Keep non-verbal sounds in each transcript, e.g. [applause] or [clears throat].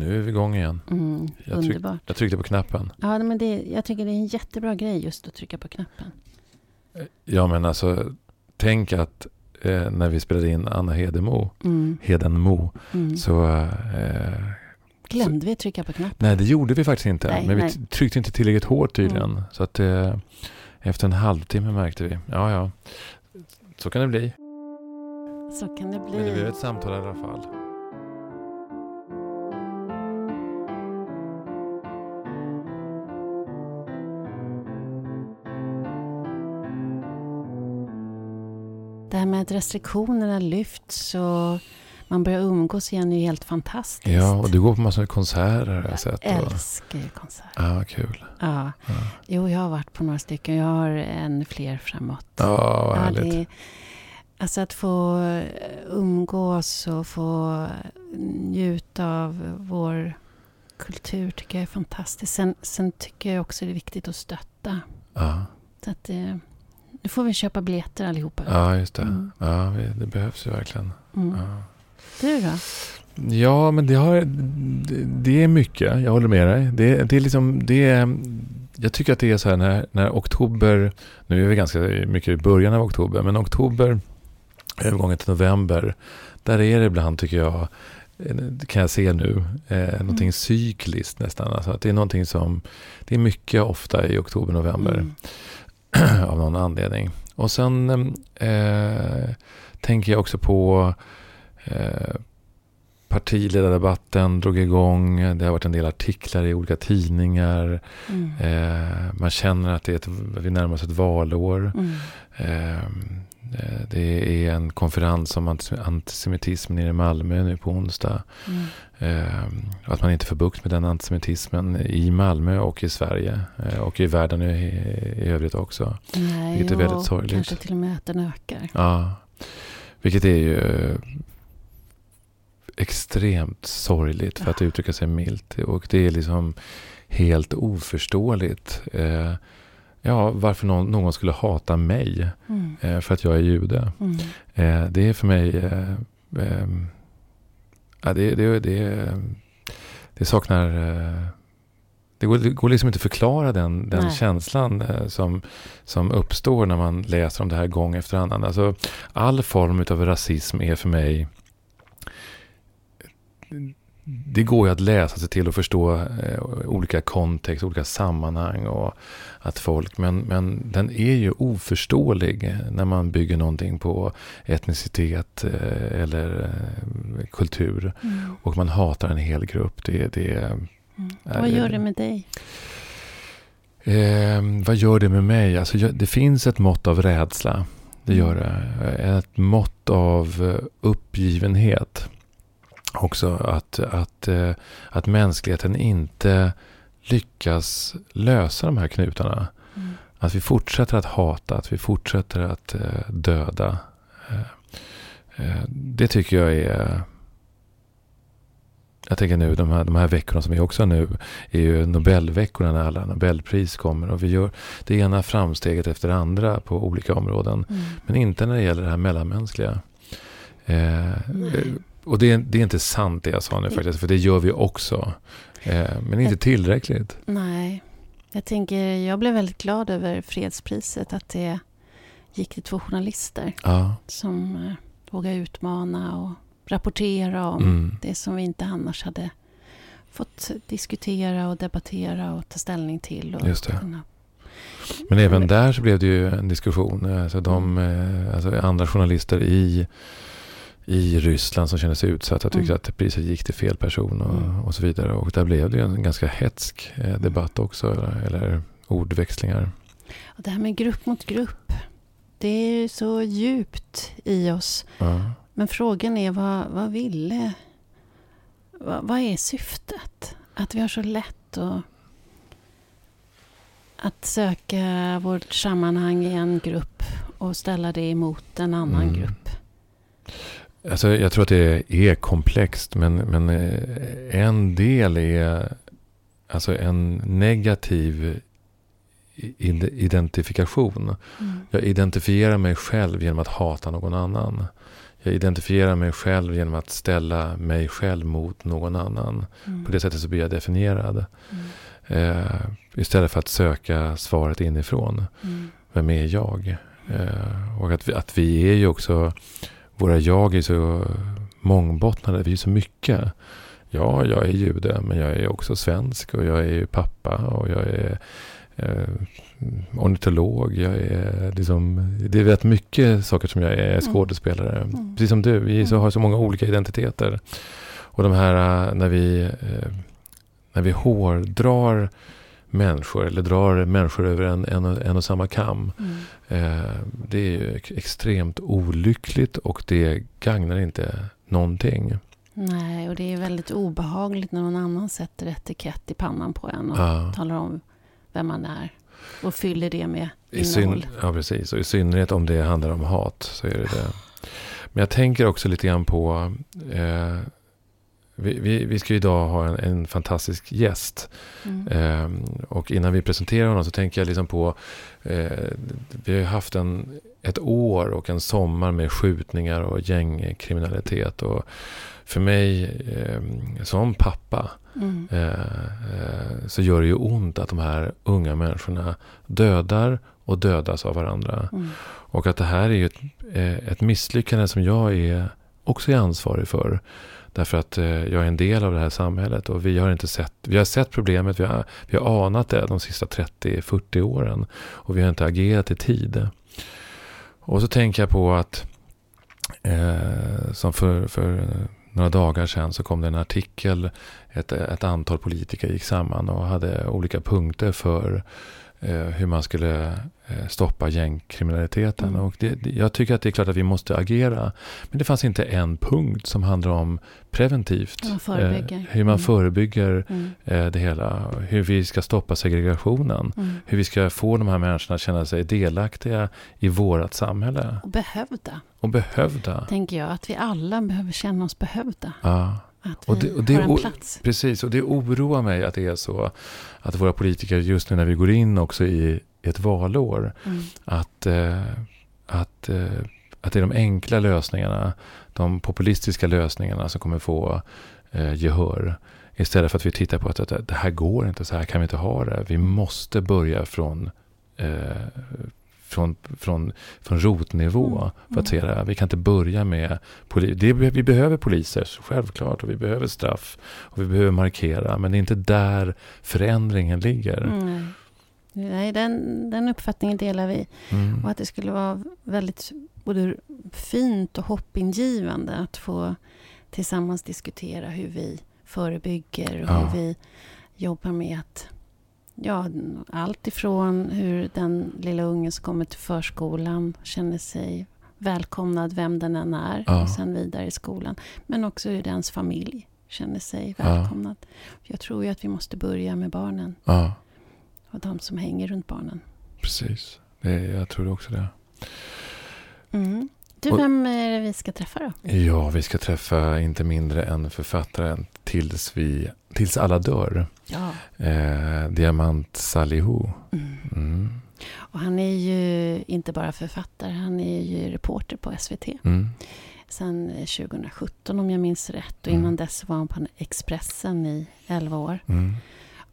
Nu är vi igång igen. Mm, Jag tryck-. Jag tryckte på knappen. Ja, men det, jag tycker det är en jättebra grej just att trycka på knappen. Ja men alltså, tänk att eh, när vi spelade in Anna Hedemo, Mm, Hedenmo, mm. så... Eh, Glömde vi trycka på knappen? nej, det gjorde vi faktiskt inte. Nej, men vi nej. t- tryckte inte tillräckligt hårt tydligen. Mm. Så att eh, efter en halvtimme märkte vi, ja ja, så kan det bli. Så kan det Men det blev bli. ett samtal i alla fall. Här med att restriktionerna lyfts och man börjar umgås igen är ju helt fantastiskt. Ja, och du går på massor av konserter har jag sett. Jag älskar ju konserter. ja, kul. Ja. Ja, Jo, jag har varit på några stycken. Jag har än fler framåt. ja vad Ja, härligt. det, alltså att få eh, umgås och få njuta av vår kultur tycker jag är fantastiskt. Sen, sen tycker jag också det är viktigt att stötta. Ja, Så att, eh, nu får vi köpa biljetter allihopa. ja, just det. Mm. Ja, det behövs ju verkligen. Mm. Ja. Du då? Ja, men det, har, det, det är mycket. Jag håller med dig. Det, det är liksom, det är, jag tycker att det är så här när, när oktober, nu är vi ganska mycket i början av oktober, men oktober, övergången till november, där är det ibland tycker jag, eh, kan jag se nu, eh, någonting Mm. cykliskt nästan. Alltså att det är någonting som, det är mycket ofta i oktober, november Mm. [clears throat] av någon anledning. Och sen eh, tänker jag också på eh, partiledardebatten drog igång. Det har varit en del artiklar i olika tidningar. Mm. Eh, man känner att det är ett, vi närmar oss ett valår. Mm. Eh, eh, det är en konferens om antis- antisemitism nere i Malmö nu på onsdag. Mm. Eh, att man inte får bukt med den antisemitismen i Malmö och i Sverige. Eh, och i världen i, i övrigt också. Nej, Vilket är väldigt sorgligt. Kanske till och med att den ökar. Ja, vilket är ju eh, extremt sorgligt för att uttrycka sig milt. Och det är liksom helt oförståeligt. Ja, varför någon, någon skulle hata mig Mm. eh, för att jag är jude. Mm. Eh, det är för mig... Eh, eh, ja, det, det, det, det saknar... Eh, det går, det går liksom inte att förklara den, den Nej. känslan eh, som, som uppstår när man läser om det här gång efter annan. Alltså, all form av rasism är för mig... Det går ju att läsa sig till och förstå eh, olika kontext, olika sammanhang och att folk, men, men den är ju oförståelig när man bygger någonting på etnicitet eh, eller eh, kultur Mm. och man hatar en hel grupp. Det, det, Mm. Nej, Vad gör det med dig? Eh, vad gör det med mig? Alltså, jag, det finns ett mått av rädsla. Det gör det. Ett mått av eh, uppgivenhet. Också att, att, eh, att mänskligheten inte lyckas lösa de här knutarna. Mm. Att vi fortsätter att hata, att vi fortsätter att eh, döda. Eh, det tycker jag är... Jag tänker nu, de här, de här veckorna som är också nu, är ju Nobelveckorna när alla Nobelpris kommer. Och vi gör det ena framsteget efter det andra på olika områden. Mm. Men inte när det gäller det här mellanmänskliga. Eh. Och det är, det är inte sant det jag sa nu faktiskt, för det gör vi också. Eh, men inte tillräckligt. Nej. Jag tänker, jag blev väldigt glad över fredspriset. Att det gick till två journalister Ja. som eh, vågar utmana och rapportera om Mm. det som vi inte annars hade fått diskutera och debattera och ta ställning till. Och Just det. kunna- Men även där så blev det ju en diskussion. Alltså de, eh, alltså andra journalister i, i Ryssland som kände sig utsatta tyckte Mm. att priset gick till fel person och, Mm. och så vidare. Och där blev det ju en ganska hetsk eh, debatt också. Eller, eller ordväxlingar. Och det här med grupp mot grupp. Det är ju så djupt i oss. Ja. Men frågan är vad, vad ville... Vad, vad är syftet? Att vi har så lätt att, att söka vårt sammanhang i en grupp och ställa det emot en annan Mm. grupp. Alltså, jag tror att det är komplext. Men, men eh, en del är alltså en negativ identifikation. Mm. Jag identifierar mig själv genom att hata någon annan. jag identifierar mig själv genom att ställa mig själv mot någon annan. Mm. På det sättet så blir jag definierad. Mm. Eh, istället för att söka svaret inifrån. Mm. Vem är jag? Eh, och att vi, att vi är ju också, våra jag är så mångbottnade, vi är så mycket. Ja, jag är jude, men jag är också svensk och jag är ju pappa och jag är eh, ornitolog. Jag är liksom, det är rätt mycket saker som jag är skådespelare. Mm. Precis som du, vi så Mm. har så många olika identiteter. Och de här eh, när vi, eh, när vi hårdrar människor eller drar människor över en, en, och- en och samma kam. Mm. Eh, det är ju ex- extremt olyckligt och det gagnar inte någonting. Nej, och det är väldigt obehagligt när någon annan sätter etikett i pannan på en och Ja. talar om vem man är och fyller det med innehåll. ja, precis. Och i synnerhet om det handlar om hat så är det det. [sighs] Men jag tänker också lite grann på... Eh, vi, vi, vi ska idag ha en, en fantastisk gäst. Mm. Eh, och innan vi presenterar honom så tänker jag liksom på... Eh, vi har ju haft en, ett år och en sommar med skjutningar och gängkriminalitet. Och för mig eh, som pappa Mm. eh, eh, så gör det ju ont att de här unga människorna dödar och dödas av varandra. Mm. Och att det här är ett, eh, ett misslyckande som jag är också är ansvarig för. Därför att eh, jag är en del av det här samhället och vi har inte sett, vi har sett problemet, vi har, vi har anat det de sista 30-40 åren. Och vi har inte agerat i tid. Och så tänker jag på att eh, som för, för några dagar sedan så kom det en artikel. Ett, ett antal politiker gick samman och hade olika punkter för hur man skulle eh, stoppa gängkriminaliteten. Mm. Och det, jag tycker att det är klart att vi måste agera. Men det fanns inte en punkt som handlar om preventivt. Hur man förebygger. Eh, hur man Mm. förebygger Mm. eh, det hela. Hur vi ska stoppa segregationen. Mm. Hur vi ska få de här människorna att känna sig delaktiga i vårt samhälle. Och behövda, Och behövda. tänker jag. Att vi alla behöver känna oss behövda. Ja. Att Och vi det- och det har är en plats. Precis, och det oroar mig att det är så att våra politiker just nu när vi går in också i ett valår, Mm. att, eh, att, eh, att det är de enkla lösningarna, de populistiska lösningarna som kommer få eh, gehör. Istället för att vi tittar på att, att det här går inte, så här kan vi inte ha det. Vi måste börja från eh, från, från, från rotnivå Mm, för att se det här. Vi kan inte börja med poli- det, Vi behöver poliser, självklart, och vi behöver straff och vi behöver markera. Men det är inte där förändringen ligger. Mm. Nej, den, den uppfattningen delar vi. Mm. Och att det skulle vara väldigt både fint och hoppingivande att få tillsammans diskutera hur vi förebygger och Ja. hur vi jobbar med att Ja, allt ifrån hur den lilla ungen som kommer till förskolan känner sig välkomnad, vem den än är, Ja. och sen vidare i skolan. Men också hur dens familj känner sig Ja. välkomnad. Jag tror ju att vi måste börja med barnen Ja, och de som hänger runt barnen. precis. Det, jag tror också det. Mm. Du, vem är det vi ska träffa då? Ja, vi ska träffa inte mindre än författaren Tills, vi, tills alla dör. Ja. Eh, Diamant Salihu. Mm. Mm. Och han är ju inte bara författare, han är ju reporter på SVT. Mm. Sen eh, 2017 om jag minns rätt. Och Mm. innan dess var han på Expressen i 11 år. Mm.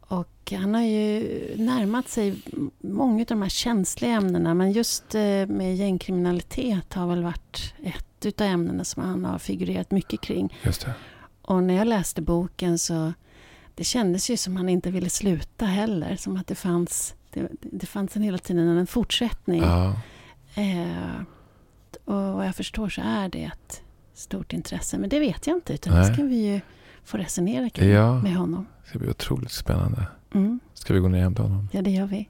Och han har ju närmat sig många av de här känsliga ämnena. Men just eh, med gängkriminalitet har väl varit ett utav ämnena som han har figurerat mycket kring. Just det. Och när jag läste boken så det kändes ju som han inte ville sluta heller. Som att det fanns, det, det fanns en hela tiden en fortsättning. Ja, Eh, och vad jag förstår så är det ett stort intresse. Men det vet jag inte. Utan Nej. det ska vi ju få resonera kring Ja. med honom. det ska bli otroligt spännande. Mm, Ska vi gå ner och hämta honom? ja, det gör vi.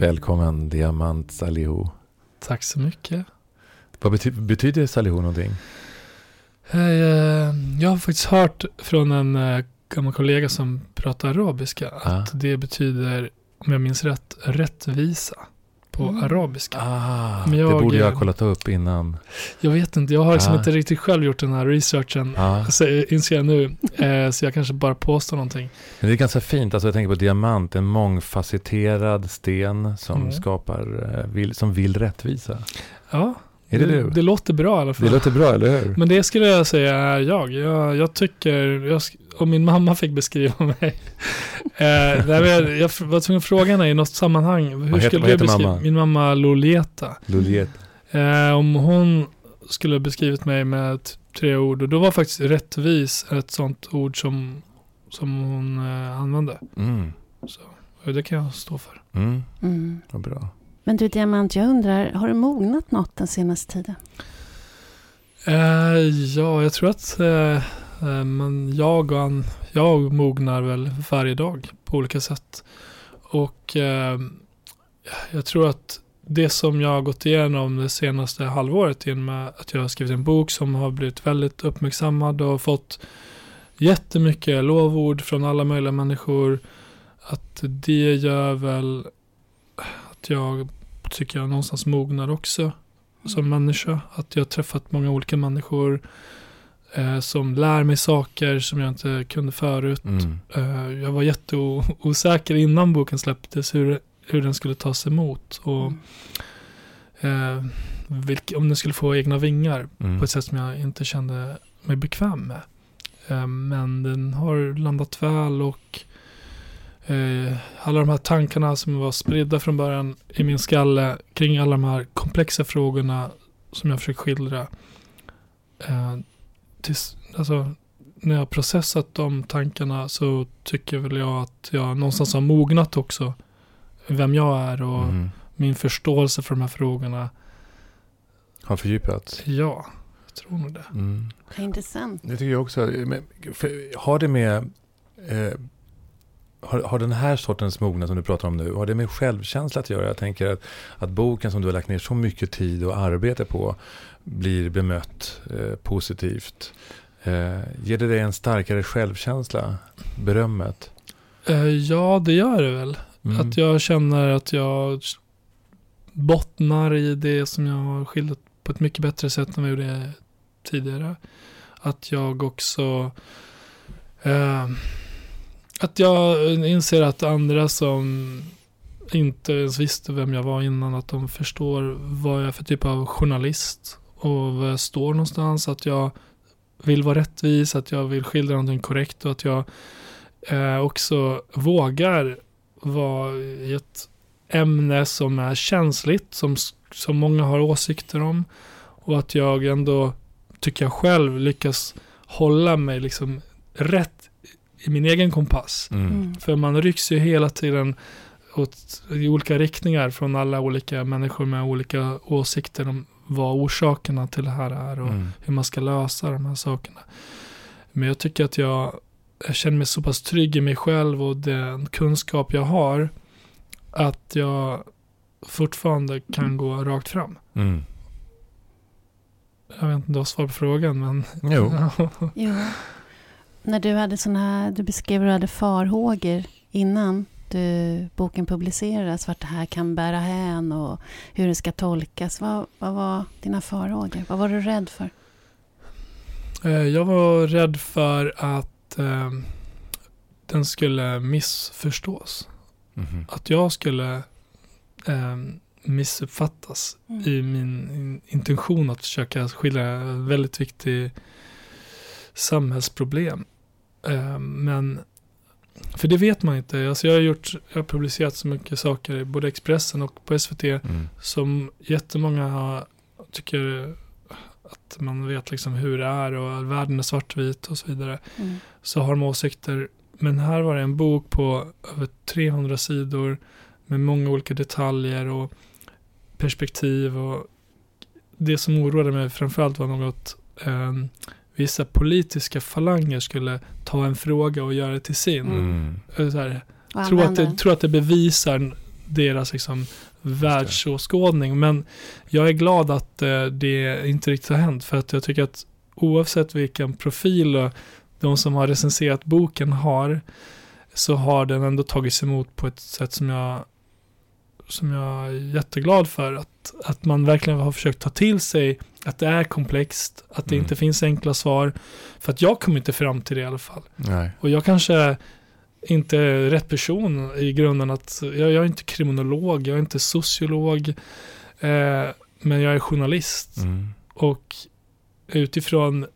Välkommen Diamant Salihu. Tack så mycket. Vad bety- betyder Salihu någonting? Eh, jag har faktiskt hört från en eh, gammal kollega som pratar arabiska att Ah. det betyder, om jag minns rätt, rättvisa på Mm. arabiska. Ah, Men jag- det borde jag ha kollat upp innan. Jag vet inte, jag har liksom Ah. inte riktigt själv gjort den här researchen. Ja. Så, inser jag nu. Eh, så jag kanske bara påstår någonting. Men det är ganska fint, alltså jag tänker på diamant, en mångfacetterad sten som Mm. skapar, eh, vill, som vill rättvisa. Ja, Är det du? Det låter bra i alla fall. Det låter bra, eller hur? Men det skulle jag säga är jag. Jag, jag tycker, jag, om min mamma fick beskriva [laughs] mig. eh, jag, jag var tvungen att fråga henne i något sammanhang. Hur Vad heter- skulle vad du beskriva mamma? min mamma Lolieta? Loliet. Eh, om hon skulle beskrivit mig med tre ord. Och då var faktiskt rättvis ett sånt ord som, som hon eh, använde. Mm. Så, och det kan jag stå för. Mm. Mm. Vad bra. Men du Diamant, jag undrar, har du mognat något den senaste tiden? Eh, ja, jag tror att eh, eh, men jag, och an, jag mognar väl varje dag på olika sätt. Och eh, jag tror att det som jag har gått igenom det senaste halvåret genom att jag har skrivit en bok som har blivit väldigt uppmärksammad och fått jättemycket lovord från alla möjliga människor. Att det gör väl att jag tycker jag någonstans mognar också som människa. Att jag har träffat många olika människor eh, som lär mig saker som jag inte kunde förut. Mm. Eh, jag var jätteosäker innan boken släpptes hur, hur den skulle tas emot. Och Mm. eh, vilk, om den skulle få egna vingar Mm. på ett sätt som jag inte kände mig bekväm med. Eh, men den har landat väl och eh, alla de här tankarna som var spridda från början i min skalle kring alla de här komplexa frågorna som jag försöker skildra. Eh, tills, alltså, när jag har processat de tankarna så tycker väl jag att jag någonstans har mognat också. Vem jag är och Mm. min förståelse för de här frågorna. Har fördjupats. Ja, jag tror nog det. Mm. Intressant. Det tycker jag också. Har det med... Eh, har, har den här sortens mognad som du pratar om nu, har det med självkänsla att göra? Jag tänker att, att boken som du har lagt ner så mycket tid och arbete på blir bemött eh, positivt. Eh, ger det dig en starkare självkänsla? Berömmet? Eh, ja, det gör det väl. Mm. Att jag känner att jag bottnar i det som jag har skildrat på ett mycket bättre sätt än vad jag gjorde tidigare. Att jag också eh, att jag eh, inser att andra som inte ens visste vem jag var innan, att de förstår vad jag är för typ av journalist och var jag står någonstans. Att jag vill vara rättvis, att jag vill skildra någonting korrekt och att jag eh, också vågar vara i ett ämne som är känsligt, som, som många har åsikter om. Och att jag ändå, tycker jag själv, lyckas hålla mig liksom rätt i min egen kompass. Mm. Mm. För man rycks ju hela tiden åt, i olika riktningar från alla olika människor med olika åsikter om vad orsakerna till det här är och Mm. hur man ska lösa de här sakerna. Men jag tycker att jag, jag känner mig så pass trygg i mig själv och den kunskap jag har att jag fortfarande kan gå rakt fram. Mm. Jag vet inte om du har svar på frågan men Jo. [laughs] Jo. När du hade såna här, du beskrev hur du hade farhågor innan du, boken publicerades, vart det här kan bära hän och hur det ska tolkas. Vad, vad var dina farhågor? Vad var du rädd för? Eh, jag var rädd för att eh, den skulle missförstås. Mhm. Att jag skulle eh, missuppfattas Mm. i min in- intention att försöka skildra ett väldigt viktigt samhällsproblem. Eh, men, för det vet man inte. Alltså jag, har gjort, jag har publicerat så mycket saker i både Expressen och på SVT Mm. som jättemånga har, tycker att man vet liksom hur det är och att världen är svartvit och så vidare. Mm. Så har de åsikter. Men här var det en bok på över 300 sidor med många olika detaljer och perspektiv. Och det som oroade mig framförallt var något eh, vissa politiska falanger skulle ta en fråga och göra det till sin. Mm. Så här, tror, att det, tror att det bevisar deras liksom, världsåskådning. Men jag är glad att eh, det inte riktigt har hänt. För att jag tycker att oavsett vilken profil de som har recenserat boken har, så har den ändå tagits emot på ett sätt som jag som jag är jätteglad för. Att, att man verkligen har försökt ta till sig att det är komplext, att det Mm. inte finns enkla svar. För att jag kom inte fram till det i alla fall. Nej. Och jag kanske inte är rätt person i grunden. att Jag, jag är inte kriminolog, jag är inte sociolog. Eh, men jag är journalist. Mm. Och utifrån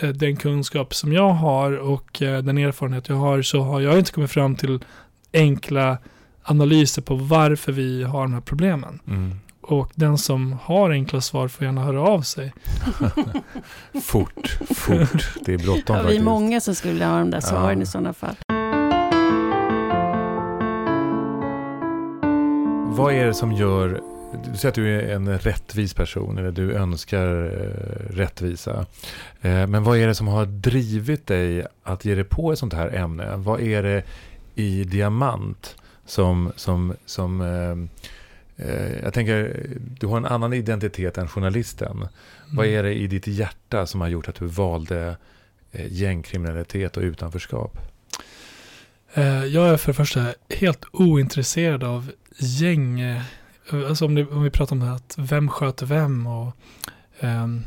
eh, den kunskap som jag har och eh, den erfarenhet jag har så har jag inte kommit fram till enkla analyser på varför vi har de här problemen. Mm. Och den som har enkla svar får gärna höra av sig. [laughs] Fort, fort. Det är bråttom Ja, vi är faktiskt. många som skulle ha de där svaren Ja. i sådana fall. Vad är det som gör... Du säger att du är en rättvis person, eller du önskar eh, rättvisa. Eh, men vad är det som har drivit dig att ge dig på ett sånt här ämne? Vad är det i Diamant som... som, som eh, eh, jag tänker, du har en annan identitet än journalisten. Vad Mm. är det i ditt hjärta som har gjort att du valde eh, gängkriminalitet och utanförskap? Eh, Jag är för det första helt ointresserad av gäng. eh, Alltså om, det, om vi pratar om det här att vem sköter vem och ehm,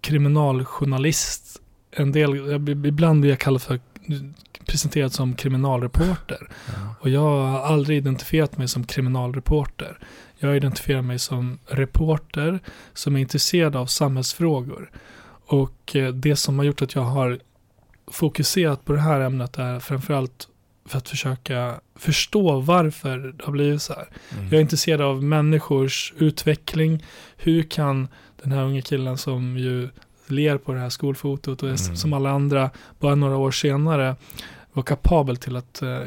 kriminaljournalist. En del, ibland blir jag kallad för presenterad som kriminalreporter. Ja. Och jag har aldrig identifierat mig som kriminalreporter. Jag identifierar mig som reporter som är intresserad av samhällsfrågor. Och eh, det som har gjort att jag har fokuserat på det här ämnet är framförallt för att försöka förstå varför det har blivit så här. Mm. Jag är intresserad av människors utveckling. Hur kan den här unga killen som ju ler på det här skolfotot och är Mm. som alla andra bara några år senare vara kapabel till att eh,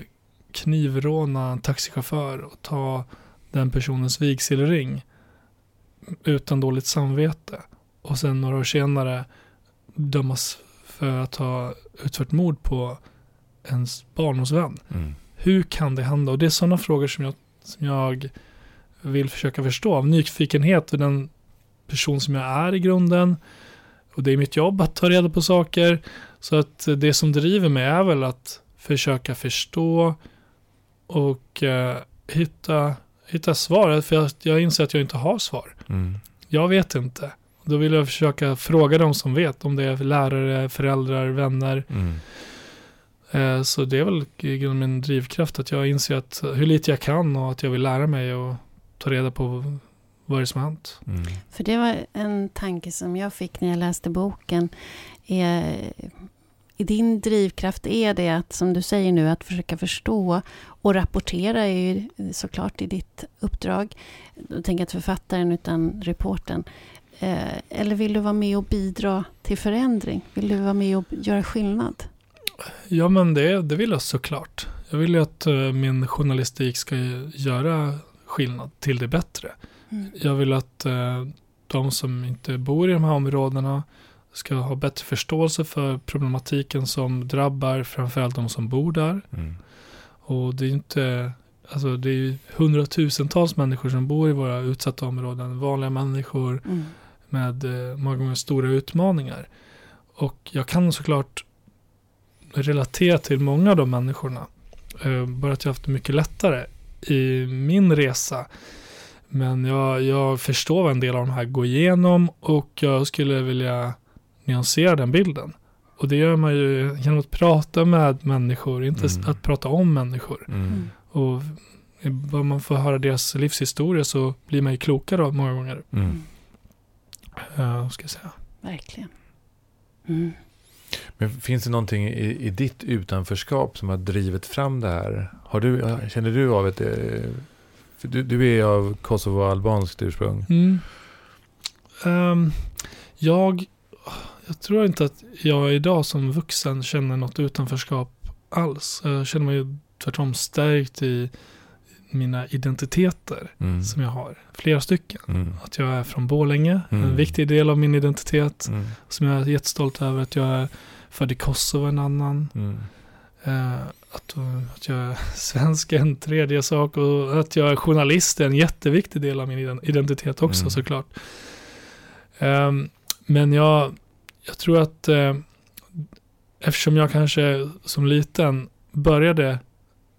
knivråna en taxichaufför och ta den personens vigselring utan dåligt samvete. Och sen några år senare dömas för att ha utfört mord på ens barndomsvän. Mm. Hur kan det hända? Och det är sådana frågor som jag, som jag vill försöka förstå. Av nyfikenhet och den person som jag är i grunden. Och det är mitt jobb att ta reda på saker. Så att det som driver mig är väl att försöka förstå och eh, hitta, hitta svar. För jag, jag inser att jag inte har svar. Mm. Jag vet inte. Då vill jag försöka fråga dem som vet. Om det är lärare, föräldrar, vänner. Mm. Eh, Så det är väl i grunden min drivkraft att jag inser att hur lite jag kan och att jag vill lära mig och ta reda på vad det är som har hänt. Mm. För det var en tanke som jag fick när jag läste boken. Är, I din drivkraft är det att, som du säger nu, att försöka förstå och rapportera är ju såklart i ditt uppdrag. Då tänker jag inte författaren utan reporten. Eh, eller vill du vara med och bidra till förändring? Vill du vara med och göra skillnad? Ja men det, det vill jag såklart. Jag vill ju att eh, min journalistik ska göra skillnad till det bättre. Mm. Jag vill att eh, de som inte bor i de här områdena ska ha bättre förståelse för problematiken som drabbar framförallt de som bor där. Mm. Och det är inte, alltså det är hundratusentals människor som bor i våra utsatta områden. Vanliga människor Mm. med eh, många gånger stora utmaningar. Och jag kan såklart relatera till många av de människorna. Eh, bara att jag har haft det mycket lättare i min resa. Men jag, jag förstår vad en del av de här går igenom och jag skulle vilja nyansera den bilden. Och det gör man ju genom att prata med människor, inte Mm. att prata om människor. Mm. Mm. Och bara man får höra deras livshistoria så blir man ju klokare av många gånger. Mm. Uh, ska jag säga. Verkligen. Mm. Men finns det någonting i, i ditt utanförskap som har drivit fram det här? Har du, känner du av ett... du, du är av Kosovo-albanskt ursprung. Mm. Ehm, jag, jag tror inte att jag idag som vuxen känner något utanförskap alls. Jag känner mig tvärtom stärkt i mina identiteter Mm. som jag har. Flera stycken. Mm. Att jag är från Borlänge, en Mm. viktig del av min identitet. Mm. Som jag är jättestolt över. Att jag är född i Kosovo, en annan. Mm. Att, att jag är svensk är en tredje sak och att jag är journalist är en jätteviktig del av min iden- identitet också Mm. såklart. Ehm, men jag, jag tror att eh, eftersom jag kanske som liten började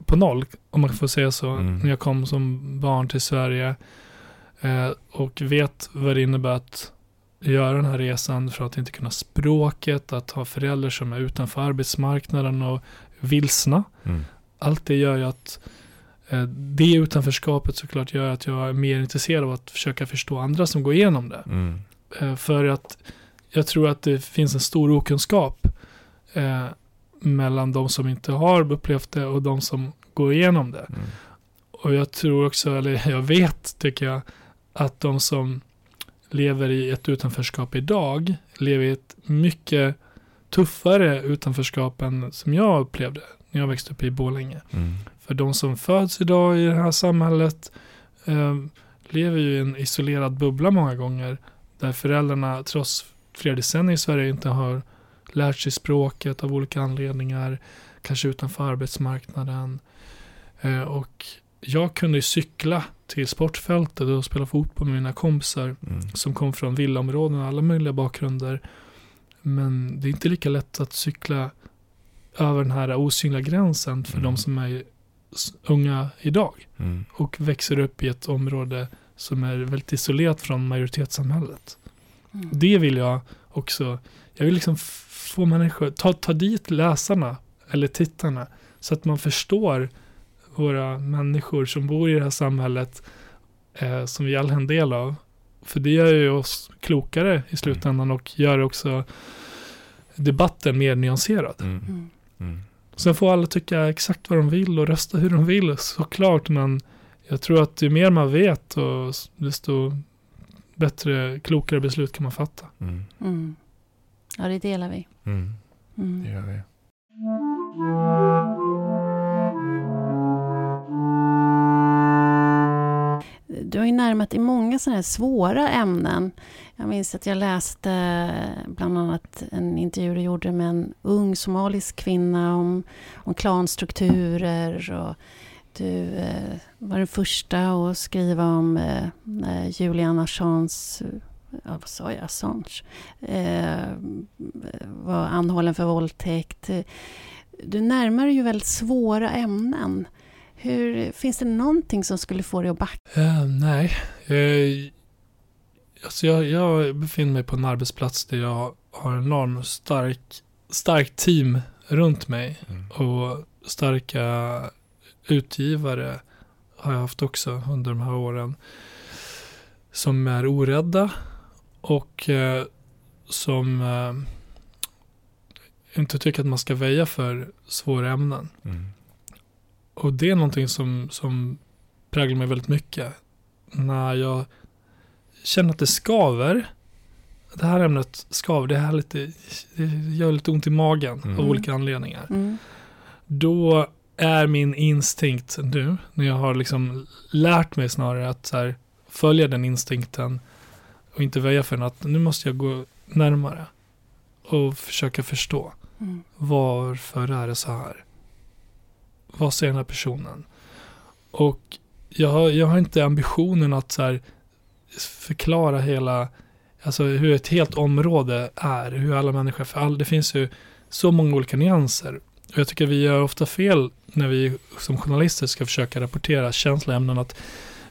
på noll, om man får säga så, Mm. när jag kom som barn till Sverige. Eh, och vet vad det innebär att göra den här resan för att inte kunna språket, att ha föräldrar som är utanför arbetsmarknaden och vilsna. Mm. Allt det gör ju att eh, det utanförskapet såklart gör att jag är mer intresserad av att försöka förstå andra som går igenom det. Mm. Eh, För att jag tror att det finns en stor okunskap eh, mellan de som inte har upplevt det och de som går igenom det. Mm. Och jag tror också, eller [laughs] jag vet tycker jag, att de som lever i ett utanförskap idag lever i ett mycket tuffare utanförskap än som jag upplevde när jag växte upp i Borlänge. Mm. För de som föds idag i det här samhället eh, lever ju i en isolerad bubbla många gånger. Där föräldrarna trots flera decennier i Sverige inte har lärt sig språket av olika anledningar. Kanske utanför arbetsmarknaden. Eh, och jag kunde ju cykla till sportfältet och spela fotboll med mina kompisar Mm. som kom från villaområden och alla möjliga bakgrunder. Men det är inte lika lätt att cykla över den här osynliga gränsen för Mm. de som är unga idag Mm. och växer upp i ett område som är väldigt isolerat från majoritetssamhället. Mm. Det vill jag också, jag vill liksom få människor, ta, ta dit läsarna eller tittarna så att man förstår våra människor som bor i det här samhället eh, som vi alla är en del av. För det gör ju oss klokare i slutändan och gör också debatten mer nyanserad. Mm. Mm. Mm. Sen får alla tycka exakt vad de vill och rösta hur de vill såklart men jag tror att ju mer man vet och desto bättre, klokare beslut kan man fatta. Mm. Mm. Ja, det delar vi. Mm. Det Mm. gör vi. Du har ju närmat dig många sådana här svåra ämnen. Jag minns att jag läste eh, bland annat en intervju du gjorde med en ung somalisk kvinna om, om klanstrukturer. Och du eh, var den första att skriva om eh, eh Julian Assange, ja, vad sa jag, Assange, eh, var anhållen för våldtäkt. Du närmar dig ju väldigt svåra ämnen. Hur, finns det någonting som skulle få dig att backa? Eh, nej, eh, alltså jag, jag befinner mig på en arbetsplats där jag har en enorm stark, stark team runt mig Mm. och starka utgivare har jag haft också under de här åren. Som är orädda och eh, som eh, inte tycker att man ska väja för svåra ämnen. Mm. Och det är någonting som, som präglar mig väldigt mycket. När jag känner att det skaver. Det här ämnet skaver, det, här lite, det gör lite ont i magen Mm. av olika anledningar. Mm. Då är min instinkt nu, när jag har liksom lärt mig snarare att så här, följa den instinkten och inte väja för den, att nu måste jag gå närmare och försöka förstå. Mm. Varför är det så här? Vad säger den här personen? Och jag har, jag har inte ambitionen att så här förklara hela, alltså hur ett helt område är, hur alla människor, för all, det finns ju så många olika nyanser. Och jag tycker vi gör ofta fel när vi som journalister ska försöka rapportera känsloämnen, att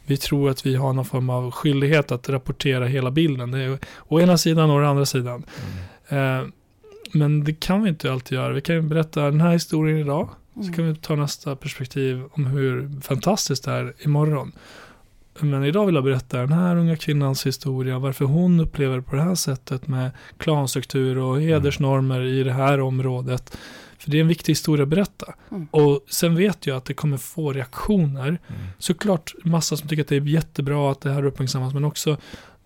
vi tror att vi har någon form av skyldighet att rapportera hela bilden. Det är å ena sidan och å andra sidan. Mm. Eh, men det kan vi inte alltid göra. Vi kan ju berätta den här historien idag. Så Mm. kan vi ta nästa perspektiv om hur fantastiskt det är imorgon. Men idag vill jag berätta den här unga kvinnans historia. Varför hon upplever det på det här sättet med klanstruktur och hedersnormer i det här området. För det är en viktig historia att berätta. Mm. Och sen vet jag att det kommer få reaktioner Mm. såklart massa som tycker att det är jättebra att det här uppmärksammas, men också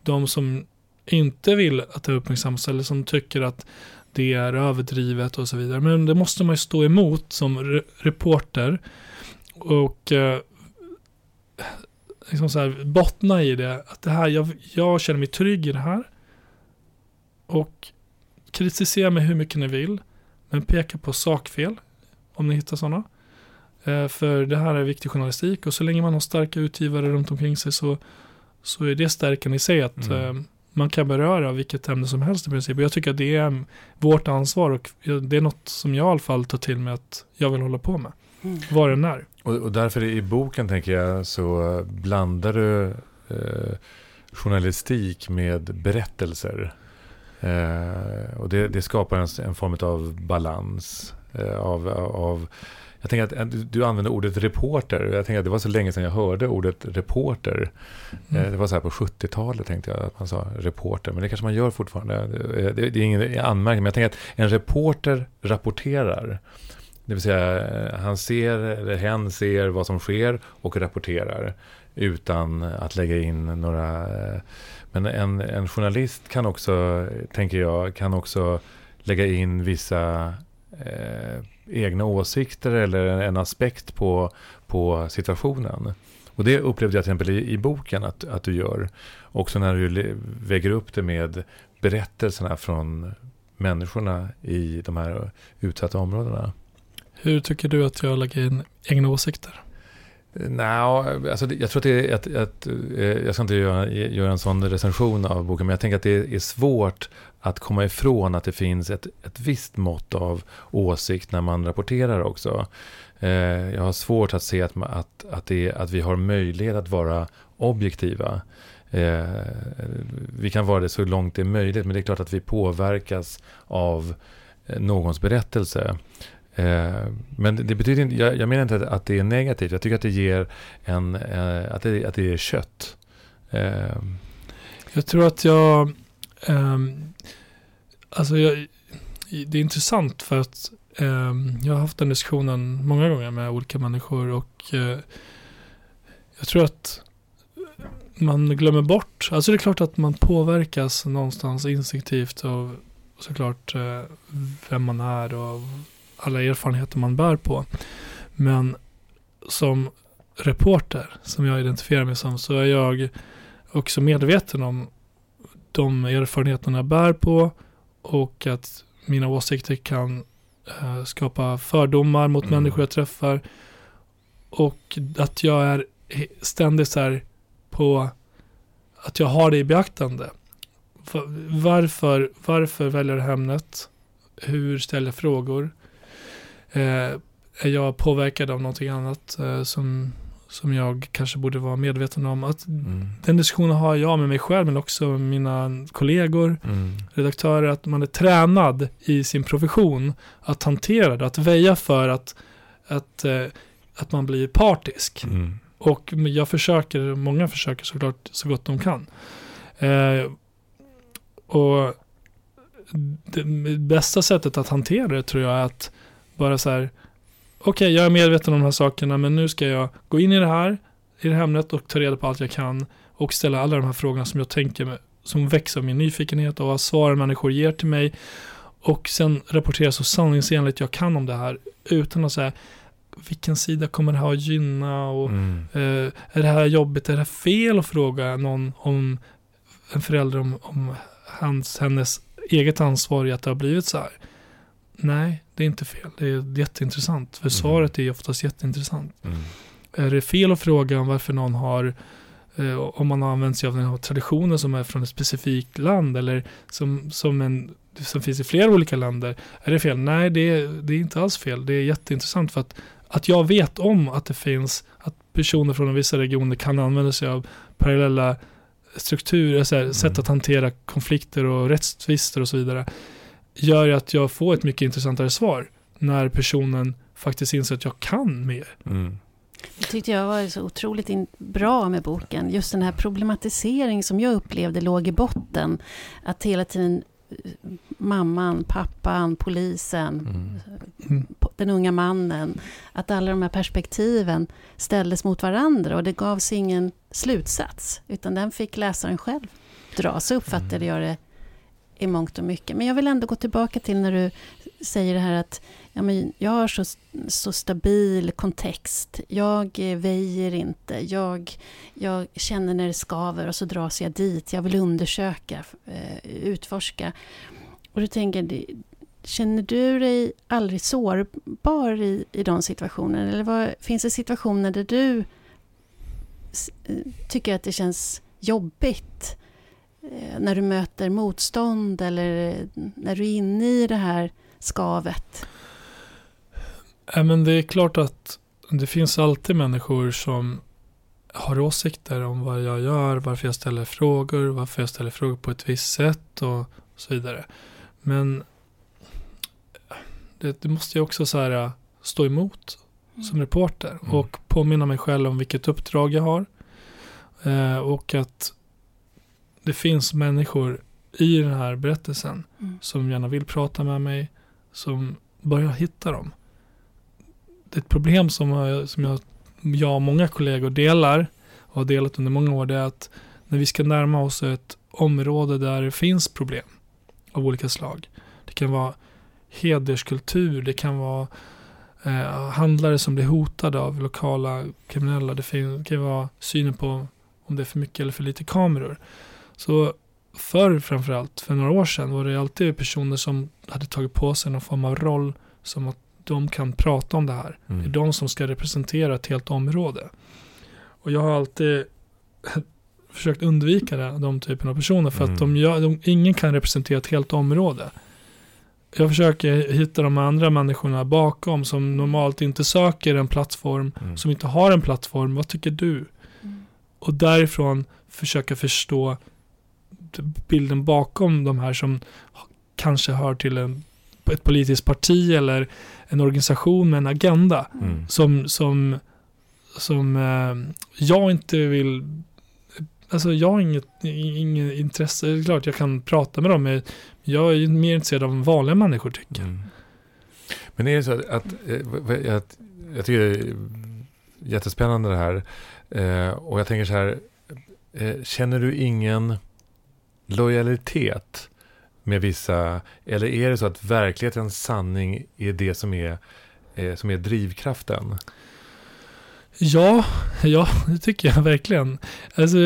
de som inte vill att det uppmärksammas eller som tycker att det är överdrivet och så vidare. Men det måste man ju stå emot som re- reporter och eh, liksom så här, bottna i det. Att det här, jag, jag känner mig trygg i det här. Och kritisera mig hur mycket ni vill. Men peka på sakfel om ni hittar sådana. Eh, För det här är viktig journalistik och så länge man har starka utgivare runt omkring sig så, så är det stärkan i sig att Mm. eh, man kan beröra vilket ämne som helst i princip. Och jag tycker att det är vårt ansvar och det är något som jag i alla fall tar till mig att jag vill hålla på med. mm. vad den är. Och, och därför i boken tänker jag så blandar du eh, journalistik med berättelser. Eh, och det, det skapar en, en, form av balans. Eh, av, av, jag tänker att du använder ordet reporter. Jag tänker att det var så länge sedan jag hörde ordet reporter. Mm. Eh, det var så här på 70-talet tänkte jag att man sa reporter. Men det kanske man gör fortfarande. Det, det, det är ingen anmärkning. Men jag tänker att en reporter rapporterar. Det vill säga han ser, eller hen ser vad som sker och rapporterar. Utan att lägga in några... Men en, en journalist kan också, tänker jag, kan också lägga in vissa eh, egna åsikter eller en aspekt på, på situationen. Och det upplevde jag till exempel i, i boken att, att du gör. Också när du väger upp det med berättelserna från människorna i de här utsatta områdena. Hur tycker du att jag lägger in egna åsikter? Nej, alltså jag tror att det är att, att eh, jag ska inte göra, göra en sån recension av boken, men jag tänker att det är svårt att komma ifrån att det finns ett, ett visst mått av åsikt när man rapporterar också. Eh, jag har svårt att se att, att, att, det, att vi har möjlighet att vara objektiva. Eh, vi kan vara det så långt det är möjligt, men det är klart att vi påverkas av någons berättelse. Eh, men det betyder inte, jag, jag menar inte att det är negativt. Jag tycker att det ger en, eh, att, det, att det ger kött. Eh. Jag tror att jag, um, alltså jag, det är intressant för att um, jag har haft den diskussionen många gånger med olika människor och uh, jag tror att man glömmer bort, alltså det är klart att man påverkas någonstans instinktivt av såklart uh, vem man är och alla erfarenheter man bär på. Men som reporter, som jag identifierar mig som, så är jag också medveten om de erfarenheterna jag bär på och att mina åsikter kan äh, skapa fördomar mot mm. människor jag träffar. Och att jag är ständigt så här på att jag har det i beaktande. Varför, varför väljer jag ämnet? Hur ställer jag frågor? Eh, är jag påverkad av någonting annat eh, som, som jag kanske borde vara medveten om. Att mm. Den diskussionen har jag med mig själv men också med mina kollegor, mm. redaktörer, att man är tränad i sin profession att hantera det, att väja för att, att, eh, att man blir partisk. Mm. Och jag försöker, många försöker såklart så gott de kan. Eh, och det bästa sättet att hantera det tror jag är att bara så här, okej okay, jag är medveten om de här sakerna men nu ska jag gå in i det här, i det här ämnet och ta reda på allt jag kan och ställa alla de här frågorna som jag tänker med, som växer av min nyfikenhet och vad svaren människor ger till mig och sen rapportera så sanningsenligt jag kan om det här utan att säga vilken sida kommer det här att gynna och mm. eh, är det här jobbigt, är det här fel att fråga någon om en förälder om, om hans, hennes eget ansvar i att det har blivit så här. Nej, det är inte fel. Det är jätteintressant. För mm. svaret är oftast jätteintressant. Mm. Är det fel att fråga om varför någon har eh, om man har använt sig av den här traditionen som är från ett specifikt land eller som, som, en, som finns i flera olika länder. Är det fel? Nej, det är, det är inte alls fel. Det är jätteintressant för att, att jag vet om att det finns, att personer från vissa regioner kan använda sig av parallella strukturer, så här, mm. sätt att hantera konflikter och rättstvister och så vidare gör ju att jag får ett mycket intressantare svar när personen faktiskt inser att jag kan mer. Mm. Det tyckte jag var så otroligt bra med boken. Just den här problematisering som jag upplevde låg i botten. Att hela tiden eh, mamman, pappan, polisen, mm. Mm. den unga mannen. Att alla de här perspektiven ställdes mot varandra och det gavs ingen slutsats. Utan den fick läsaren själv dra. Så uppfattade mm. jag det i mångt och mycket. Men jag vill ändå gå tillbaka till när du säger det här att ja, men jag har så, så stabil kontext. Jag eh, väjer inte. Jag, jag känner när det skaver och så dras jag dit. Jag vill undersöka, eh, utforska. Och du tänker, känner du dig aldrig sårbar i, i de situationerna? Eller vad, finns det situationer där du eh, tycker att det känns jobbigt när du möter motstånd eller när du är inne i det här skavet? Ja, men det är klart att det finns alltid människor som har åsikter om vad jag gör, varför jag ställer frågor, varför jag ställer frågor på ett visst sätt och så vidare. Men det, det måste jag också så här, stå emot som reporter Mm. och påminna mig själv om vilket uppdrag jag har. Eh, och att det finns människor i den här berättelsen Mm. som gärna vill prata med mig, som börjar hitta dem. Det är ett problem som, jag- som jag, jag och många kollegor delar och har delat under många år, det är att när vi ska närma oss ett område där det finns problem av olika slag. Det kan vara hederskultur, det kan vara eh, handlare som blir hotade av lokala kriminella. Det kan vara synen på om det är för mycket eller för lite kameror. Så förr framförallt, för några år sedan, var det alltid personer som hade tagit på sig någon form av roll som att de kan prata om det här. Det är Mm. de som ska representera ett helt område. Och jag har alltid [laughs] försökt undvika det, de typen av personer för Mm. att de gör, de, ingen kan representera ett helt område. Jag försöker hitta de andra människorna bakom som normalt inte söker en plattform, Mm. som inte har en plattform. Vad tycker du? Mm. Och därifrån försöka förstå bilden bakom de här som kanske hör till en, ett politiskt parti eller en organisation med en agenda Mm. som, som, som eh, jag inte vill Alltså jag har inget, inget intresse, det är klart jag kan prata med dem, men jag är ju mer intresserad av vad vanliga människor tycker. Mm. Men är det så att, att, eh, att jag tycker det är jättespännande det här. Eh, och jag tänker så här, eh, känner du ingen lojalitet med vissa, eller är det så att verklighetens sanning är det som är, eh, som är drivkraften? Ja, ja, det tycker jag verkligen. Alltså,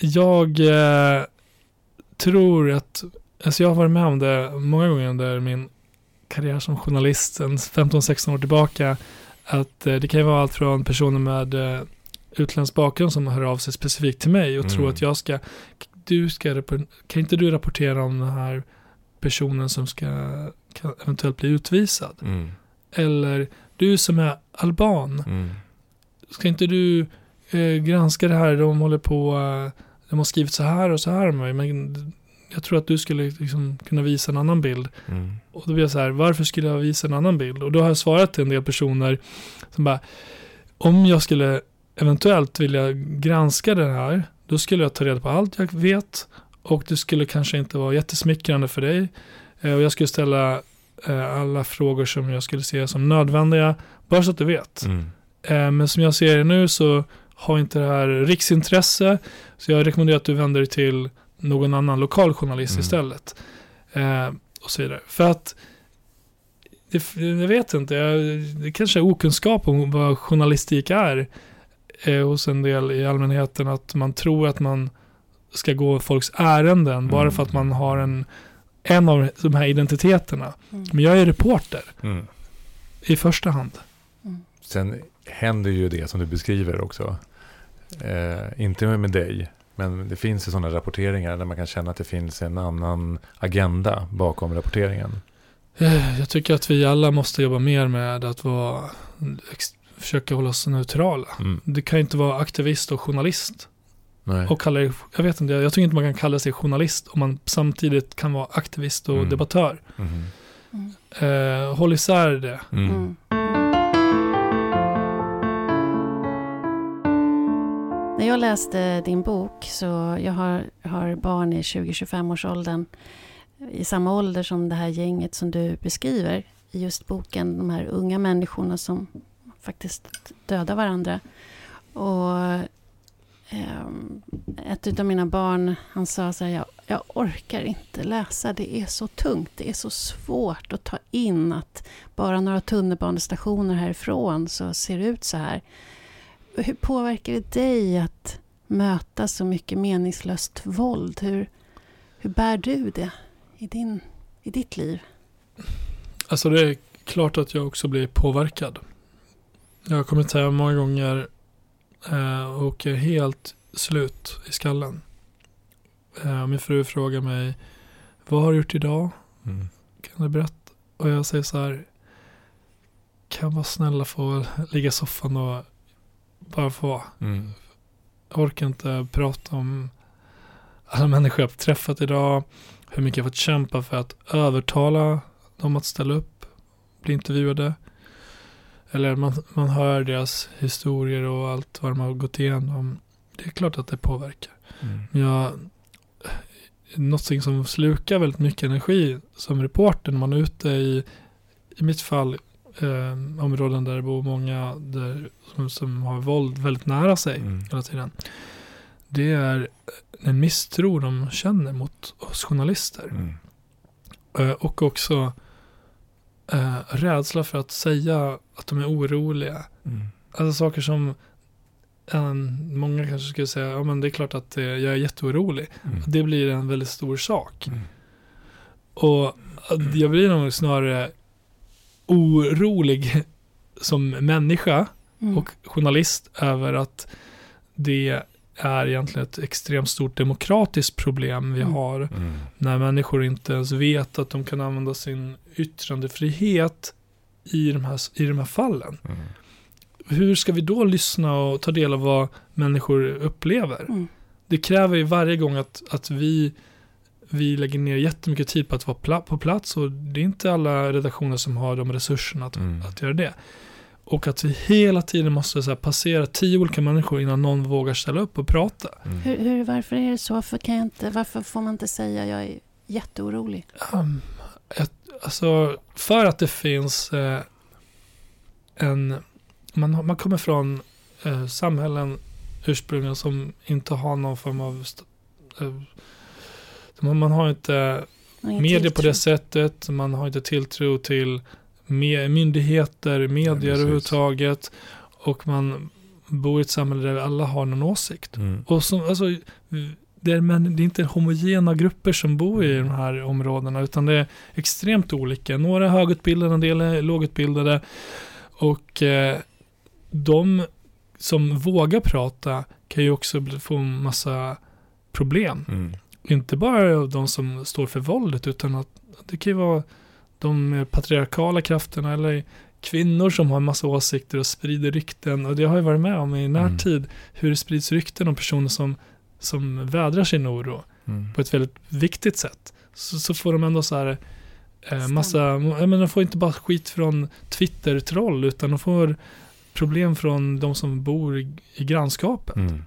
jag eh, tror att, alltså jag har varit med om det många gånger under min karriär som journalist, sen 15-16 år tillbaka, att eh, det kan ju vara allt från personer med eh, utländsk bakgrund som hör av sig specifikt till mig och Mm. tror att jag ska, du ska, kan inte du rapportera om den här personen som ska eventuellt bli utvisad? Mm. Eller du som är alban, Mm. ska inte du eh, granska det här? De håller på, eh, de har skrivit så här och så här om mig, men jag tror att du skulle liksom kunna visa en annan bild. Mm. Och då blir jag så här, varför skulle jag visa en annan bild? Och då har jag svarat till en del personer som bara, om jag skulle eventuellt vilja granska det här, då skulle jag ta reda på allt jag vet och det skulle kanske inte vara jättesmickrande för dig. Eh, Och jag skulle ställa eh, alla frågor som jag skulle se som nödvändiga, bara så att du vet. Mm. Eh, Men som jag ser det nu så har inte det här riksintresse. Så jag rekommenderar att du vänder dig till någon annan lokal journalist Mm. istället. Och så vidare. För att det, jag vet inte, det kanske är okunskap om vad journalistik är eh, hos en del i allmänheten. Att man tror att man ska gå folks ärenden bara Mm. för att man har en, en av de här identiteterna. Mm. Men jag är reporter Mm. i första hand. Mm. Sen händer ju det som du beskriver också. Eh, inte med dig, men det finns ju sådana rapporteringar där man kan känna att det finns en annan agenda bakom rapporteringen. Eh, Jag tycker att vi alla måste jobba mer med att vara, försöka hålla oss neutrala. Mm. Det kan ju inte vara aktivist och journalist. Nej. Och kalla det, jag vet inte, jag tycker inte man kan kalla sig journalist om man samtidigt kan vara aktivist och Mm. debattör. Mm. Eh, håll isär det. Mm. Mm. När jag läste din bok, så jag har, har barn i 20-25 års åldern i samma ålder som det här gänget som du beskriver i just boken. De här unga människorna som faktiskt döda varandra. Och ehm, ett av mina barn, han sa så här, jag, jag orkar inte läsa, det är så tungt, det är så svårt att ta in att bara några tunnelbanestationer härifrån så ser det ut så här. Hur påverkar det dig att möta så mycket meningslöst våld? Hur, hur bär du det i, din, i ditt liv? Alltså det är klart att jag också blir påverkad. Jag har kommit hem många gånger eh, och är helt slut i skallen. Eh, min fru frågar mig, vad har du gjort idag? Mm. Kan du berätta? Och jag säger så här, kan vara snälla få ligga i soffan och bara få vara. Mm. Jag orkar inte prata om alla människor jag har träffat idag. Hur mycket jag fått kämpa för att övertala dem att ställa upp, bli intervjuade. Eller man, man hör deras historier och allt vad de har gått igenom. Det är klart att det påverkar. Mm. Men jag, någonting som slukar väldigt mycket energi som reporter när man är ute i, i mitt fall, eh, områden där det bor många där, som, som har våld väldigt nära sig Mm. hela tiden. Det är en misstro de känner mot oss journalister. Mm. Eh, och också eh, rädsla för att säga att de är oroliga. Mm. Alltså saker som en, många kanske skulle säga, ja men det är klart att eh, jag är jätteorolig. Mm. Det blir en väldigt stor sak. Mm. Och jag blir nog snarare orolig [laughs] som människa Mm. och journalist över att det är egentligen ett extremt stort demokratiskt problem vi Mm. har Mm. när människor inte ens vet att de kan använda sin yttrandefrihet i de här, i de här fallen. Mm. Hur ska vi då lyssna och ta del av vad människor upplever? Mm. Det kräver ju varje gång att, att vi, vi lägger ner jättemycket tid på att vara pla- på plats och det är inte alla redaktioner som har de resurserna att, Mm. att göra det. Och att vi hela tiden måste så här, passera tio olika människor innan någon vågar ställa upp och prata. Mm. Hur, hur, varför är det så? Varför, kan jag inte, varför får man inte säga jag är jätteorolig? Um, ett, alltså, för att det finns eh, en... Man, man kommer från eh, samhällen ursprungligen som inte har någon form av... st- Eh, man, har inte media på det sättet. Man har inte tilltro till me- myndigheter, medier precis. överhuvudtaget. Och man bor i ett samhälle där alla har någon åsikt. Mm. Och som, alltså, det, är, men det är inte homogena grupper som bor i de här områdena, utan det är extremt olika. Några är högutbildade, en del är lågutbildade. Och eh, de som vågar prata kan ju också få en massa problem. Mm. Inte bara de som står för våldet, utan att det kan ju vara de patriarkala krafterna eller kvinnor som har en massa åsikter och sprider rykten. Och det har jag varit med om i närtid, hur det sprids rykten om personer som, som vädrar sin oro Mm. på ett väldigt viktigt sätt. Så, så får de ändå så här eh, massa, jag menar, de får inte bara skit från Twitter-troll, utan de får problem från de som bor i, i grannskapet. Mm.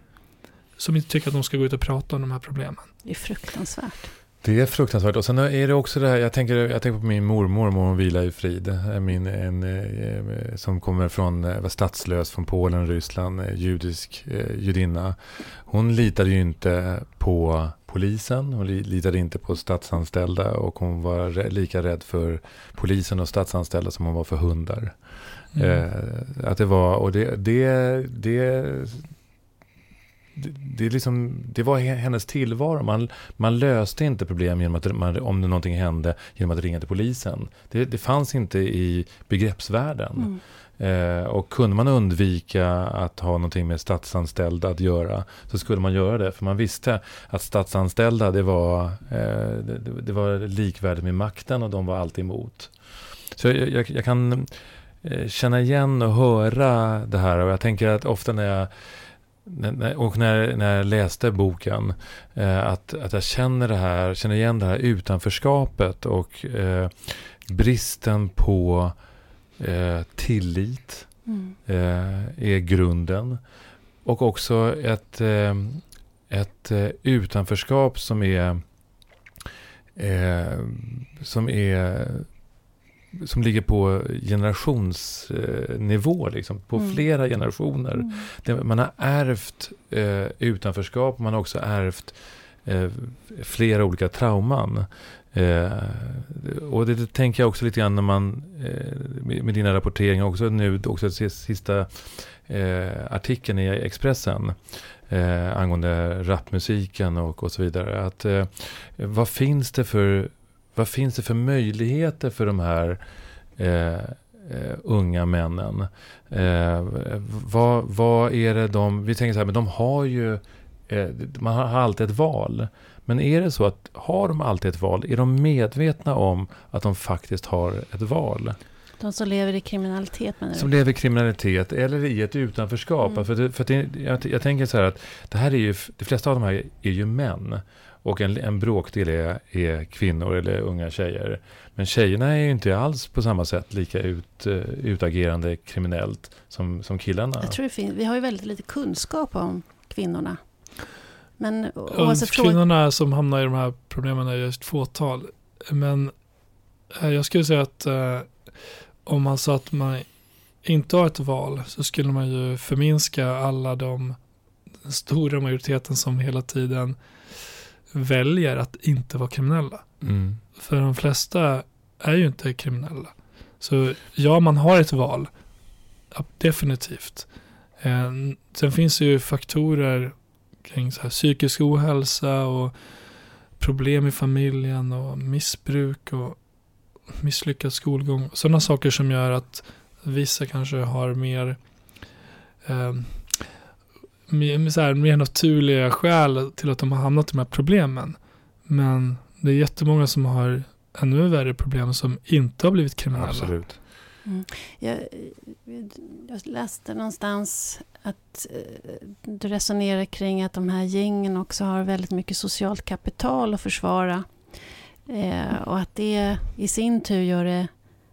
Som inte tycker att de ska gå ut och prata om de här problemen. Det är fruktansvärt. Det är fruktansvärt. Och sen är det också det här, jag tänker, jag tänker på min mormor, mormor vila i frid, min, en, eh, som kommer från, eh, var statslös från Polen, Ryssland, eh, judisk eh, judinna. Hon litade ju inte på polisen, hon li- litade inte på statsanställda och hon var lika rädd för polisen och statsanställda som hon var för hundar. Mm. Eh, att det var, och det, det, det, det, liksom, det var he- hennes tillvaro. Man, man löste inte problem genom att, man, om det någonting hände genom att ringa till polisen. Det, det fanns inte i begreppsvärlden. Mm. Eh, och kunde man undvika att ha någonting med statsanställda att göra så skulle man göra det. För man visste att statsanställda det var, eh, det, det- var likvärdigt med makten och de var alltid emot. Så jag, jag, jag kan eh, känna igen och höra det här och jag tänker att ofta när jag och när, när jag läste boken, eh, att, att jag känner det här, känner igen det här utanförskapet och eh, bristen på eh, tillit Mm. eh, är grunden. Och också ett, eh, ett eh, utanförskap som är, som är som ligger på generationsnivå, liksom, på Mm. flera generationer. Mm. Man har ärvt eh, utanförskap, man har också ärvt eh, flera olika trauman. Eh, och det, det tänker jag också lite grann när man, eh, med, med dina rapporteringar också nu, också sis- sista eh, artikeln i Expressen eh, angående rapmusiken och, och så vidare. Att, vad, finns det för, vad finns det för möjligheter för de här eh, eh, unga männen? Eh, vad, vad är det de, vi tänker så här, men de har ju, eh, man har alltid ett val. Men är det så att, har de alltid ett val? Är de medvetna om att de faktiskt har ett val? De som lever i kriminalitet menar du? Som lever i kriminalitet eller i ett utanförskap. Mm. För, det, för det, jag, jag tänker så här att det här är ju, de flesta av de här är ju män. Och en, en bråkdel är, är kvinnor eller unga tjejer. Men tjejerna är ju inte alls på samma sätt lika ut, eh, utagerande kriminellt som, som killarna. Jag tror det finns, vi har ju väldigt lite kunskap om kvinnorna. Men Och oavsett fråga... kvinnorna som hamnar i de här problemen är ju ett fåtal. Men eh, jag skulle säga att eh, om man sa att man inte har ett val så skulle man ju förminska alla de den stora majoriteten som hela tiden väljer att inte vara kriminella. Mm. För de flesta är ju inte kriminella. Så ja, man har ett val. Definitivt. Eh, sen finns det ju faktorer kring så här psykisk ohälsa och problem i familjen och missbruk och misslyckad skolgång. Sådana saker som gör att vissa kanske har mer eh, mer, så här, mer naturliga skäl till att de har hamnat i de här problemen. Men det är jättemånga som har ännu värre problem som inte har blivit kriminella. Absolut. Jag, jag läste någonstans att eh, du resonerar kring att de här gängen också har väldigt mycket socialt kapital att försvara. Eh, och att det i sin tur gör det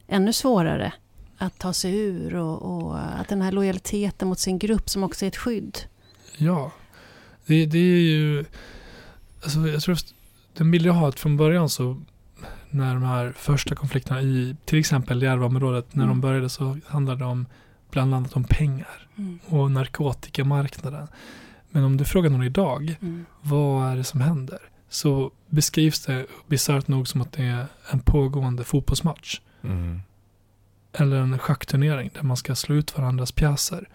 ännu svårare att ta sig ur och, och att den här lojaliteten mot sin grupp som också är ett skydd. Ja, det, det är ju... Alltså jag tror att den bild jag har att från början så när de här första konflikterna i till exempel Järvaområdet, när Mm. de började så handlade det om bland annat om pengar Mm. och narkotikamarknaden. Men om du frågar någon idag, Mm. vad är det som händer? Så beskrivs det bisarrt nog som att det är en pågående fotbollsmatch. Mm. Eller en schackturnering där man ska slå ut varandras pjäser.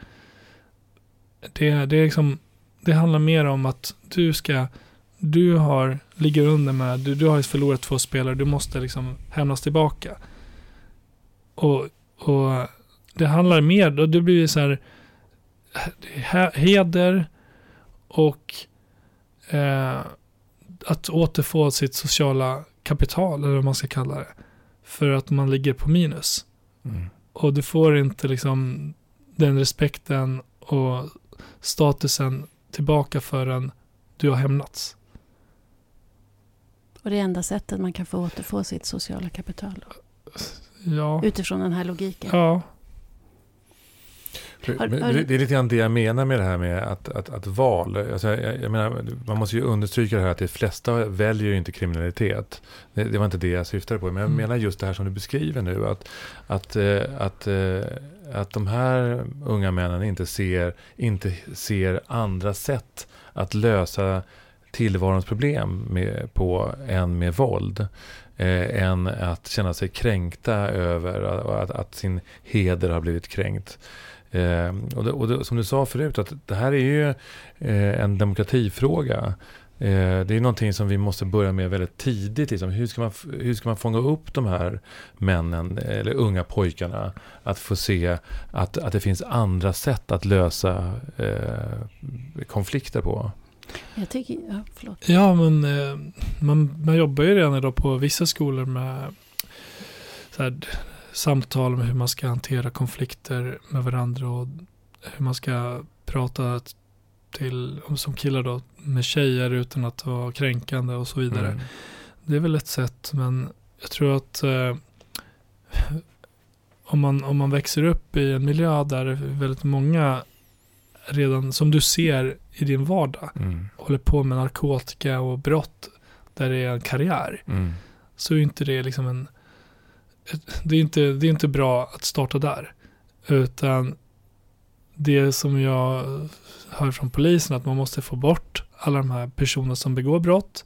Det, det, är liksom, det handlar mer om att du ska, du har, ligger under med, du, du har förlorat två spelare, du måste liksom hämnas tillbaka. Och, och det handlar mer, och det blir så här, heder och eh, att återfå sitt sociala kapital, eller vad man ska kalla det. För att man ligger på minus. Mm. Och du får inte liksom den respekten och statusen tillbaka förrän du har hämnats. Och det är enda sättet man kan få återfå sitt sociala kapital. Ja. Utifrån den här logiken. Ja. Det, är lite grann det jag menar med det här med att, att, att val. Alltså jag, jag menar, man måste ju understryka det här att de flesta väljer ju inte kriminalitet. Det, det var inte det jag syftade på. Men jag Mm. menar just det här som du beskriver nu. Att, att, eh, att, eh, att de här unga männen inte ser, inte ser andra sätt att lösa tillvarons problem med, på än med våld. Eh, än att känna sig kränkta över att, att sin heder har blivit kränkt. Eh, och det, och det, som du sa förut, att det här är ju eh, en demokratifråga. Eh, det är någonting som vi måste börja med väldigt tidigt. Liksom. Hur, ska man, hur ska man fånga upp de här männen, eller unga pojkarna, att få se att, att det finns andra sätt att lösa eh, konflikter på? Jag tycker, ja, förlåt. Ja, men eh, man, man jobbar ju redan idag på vissa skolor med så här, samtal om hur man ska hantera konflikter med varandra och hur man ska prata till, som killar då, med tjejer utan att vara kränkande och så vidare. Mm. Det är väl ett sätt, men jag tror att eh, om, man, om man växer upp i en miljö där väldigt många redan, som du ser i din vardag, Mm. håller på med narkotika och brott där det är en karriär, Mm. så är inte det liksom en... Det är inte, det är inte bra att starta där. Utan det som jag hör från polisen, att man måste få bort alla de här personerna som begår brott.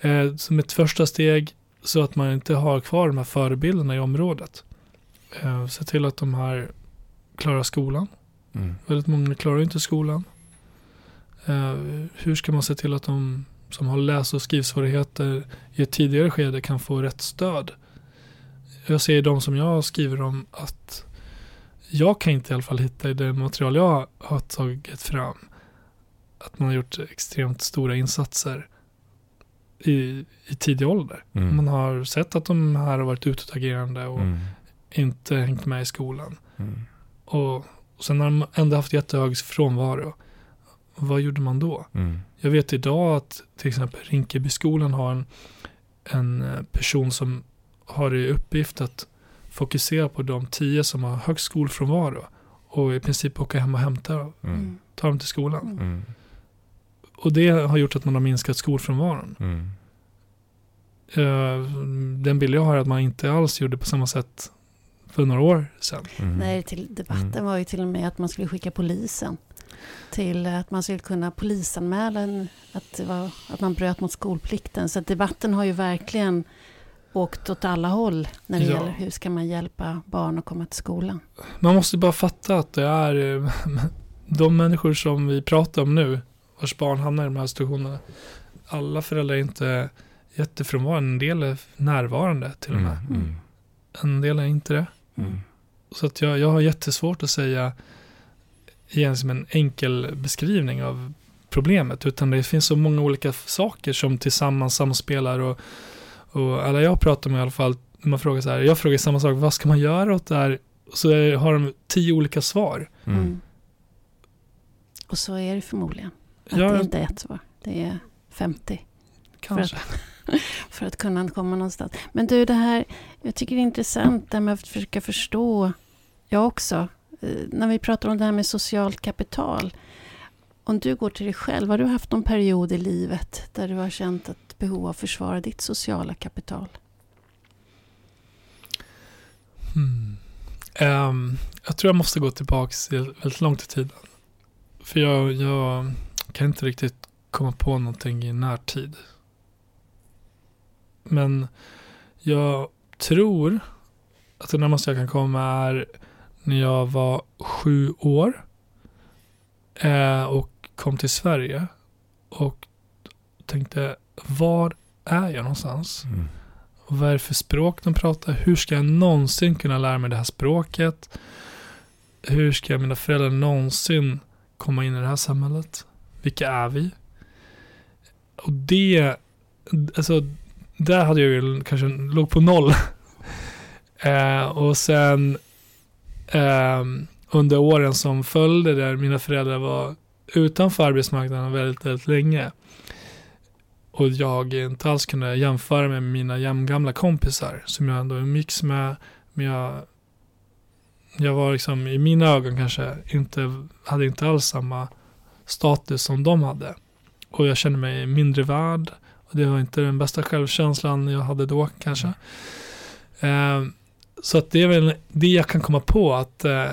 Eh, som ett första steg så att man inte har kvar de här förebilderna i området. Eh, se till att de här klarar skolan. Mm. Väldigt många klarar inte skolan. Eh, hur ska man se till att de som har läs och skrivsvårigheter i ett tidigare skede kan få rätt stöd? Jag ser de som jag skriver om att jag kan inte i alla fall hitta i det material jag har tagit fram att man har gjort extremt stora insatser i, i tidig ålder. Mm. Man har sett att de här har varit utåtagerande och Mm. inte hängt med i skolan. Mm. Och, och sen har de ändå haft jättehög frånvaro. Vad gjorde man då? Mm. Jag vet idag att till exempel Rinkebyskolan har en, en person som har i uppgift att fokusera på de tio som har högst skolfrånvaro och i princip åka hem och hämta dem, Mm. ta dem till skolan. Mm. Mm. Och det har gjort att man har minskat skolfrånvaron. Mm. Eh, Den bild jag har är att man inte alls gjorde på samma sätt för några år sedan. Mm. Nej, till debatten Mm. var ju till och med att man skulle skicka polisen. Till att man skulle kunna polisanmäla att, det var, att man bröt mot skolplikten. Så att debatten har ju verkligen åkt åt alla håll när det Ja. gäller hur ska man hjälpa barn att komma till skolan. Man måste bara fatta att det är eh, [laughs] de människor som vi pratar om nu, vars barn hamnar i de här situationerna. Alla föräldrar är inte jättefrånvarande. En del är närvarande till och med. Mm. Mm. En del är inte det. Mm. Så att jag, jag har jättesvårt att säga igen som en enkel beskrivning av problemet. Utan det finns så många olika saker som tillsammans samspelar. Och, och alla jag pratar med i alla fall, när man frågar så här, jag frågar samma sak, vad ska man göra åt det här? Så är- har de tio olika svar. Mm. Mm. Och så är det förmodligen. Att Ja. det inte är ett svar. Det är 50 Kanske. [laughs] för att kunna komma någonstans. Men du, det här, jag tycker det är intressant det här med att försöka förstå, jag också, eh, när vi pratar om det här med socialt kapital. Om du går till dig själv, har du haft någon period i livet där du har känt ett behov av att försvara ditt sociala kapital? Hmm. Um, jag tror jag måste gå tillbaka väldigt långt i tiden. För jag, jag kan inte riktigt komma på någonting i närtid. Men jag tror att det närmaste jag kan komma är när jag var sju år eh, och kom till Sverige och tänkte var är jag någonstans? Mm. Vad är det för språk de pratar? Hur ska jag någonsin kunna lära mig det här språket? Hur ska mina föräldrar någonsin komma in i det här samhället? Vilka är vi? Och det, alltså, där hade jag ju kanske låg på noll. [laughs] eh, och sen ehm, under åren som följde där mina föräldrar var utanför arbetsmarknaden väldigt, väldigt länge och jag inte alls kunde jämföra med mina jämngamla kompisar som jag ändå umgicks med. Men jag, jag var liksom i mina ögon kanske inte, hade inte alls samma status som de hade. Och jag kände mig mindre värd. Och det var inte den bästa självkänslan jag hade då kanske. Eh, så att det är väl det jag kan komma på att eh,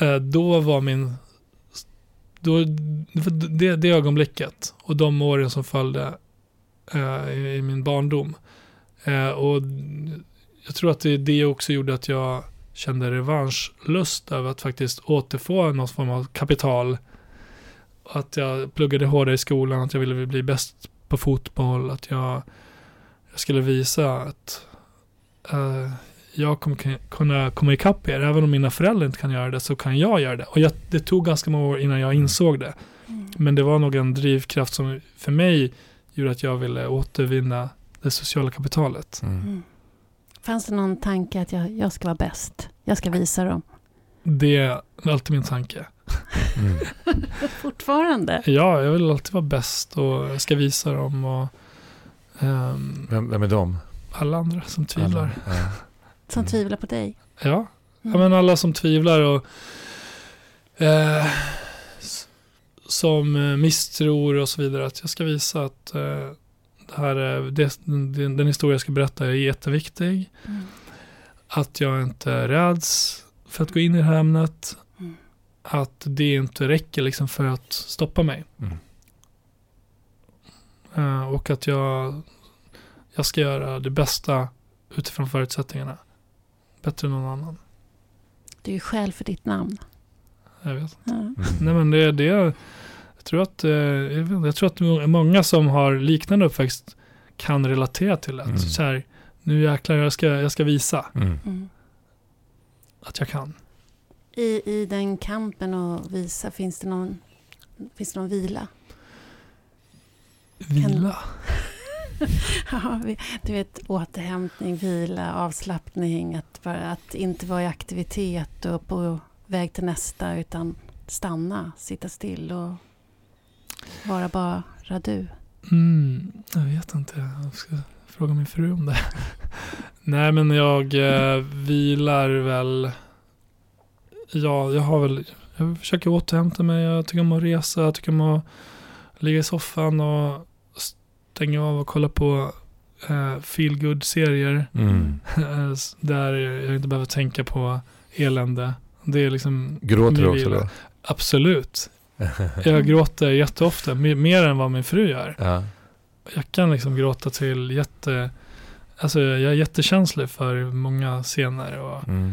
eh, då var min då, det, det ögonblicket och de åren som följde eh, i, i min barndom. Eh, och jag tror att det, det också gjorde att jag kände revanschlust över att faktiskt återfå någon form av kapital. Att jag pluggade hårdare i skolan, att jag ville bli bäst på fotboll, att jag, jag skulle visa att eh, jag kommer kunna komma ikapp er. Även om mina föräldrar inte kan göra det så kan jag göra det. Och jag, det tog ganska många år innan jag insåg det. Mm. Men det var nog en drivkraft som för mig gjorde att jag ville återvinna det sociala kapitalet. Mm. Mm. Fanns det någon tanke att jag, jag ska vara bäst? Jag ska visa dem. Det är alltid min tanke. Mm. [laughs] Fortfarande? Ja, jag vill alltid vara bäst och jag ska visa dem och ehm, Vem, vem är de? alla andra som tvivlar. Alla. Ja. Som Mm. tvivlar på dig? Ja, ja Mm. men alla som tvivlar och eh, som eh, misstror och så vidare. Att jag ska visa att eh, det här är, det, den, den historia jag ska berätta är jätteviktig. Mm. Att jag inte räds för att gå in i det här ämnet. Mm. Att det inte räcker liksom för att stoppa mig. Mm. Eh, och att jag, jag ska göra det bästa utifrån förutsättningarna. Bättre än någon annan. Du är ju själv för ditt namn. Jag vet. Ja. Mm. Nej men det, det jag tror att, eh, jag, inte, tror att må- många som har liknande uppväxt kan relatera till det. Mm. Så här, nu jäklar jag ska, jag ska visa Mm. Mm. att jag kan. I, I den kampen och visa, finns det någon, finns det någon vila? Vila. [laughs] ja, vi, du vet, återhämtning, vila, avslappning, att, bara, att inte vara i aktivitet och på väg till nästa, utan stanna, sitta still och vara bara du. Mm, jag vet inte. Jag ska fråga min fru om det. [laughs] Nej, men jag eh, vilar väl. Ja, jag har väl. Jag försöker återhämta mig. Jag tycker om att resa. Jag tycker om att ligga i soffan och stänga av och kolla på eh, feel good serier Mm. [laughs] Där jag inte behöver tänka på elände. Det är liksom Gråter du också då? Absolut. [laughs] Jag gråter jätteofta, mer, mer än vad min fru gör. Ja. Jag kan liksom gråta till jätte... Alltså jag är jättekänslig för många scener och Mm.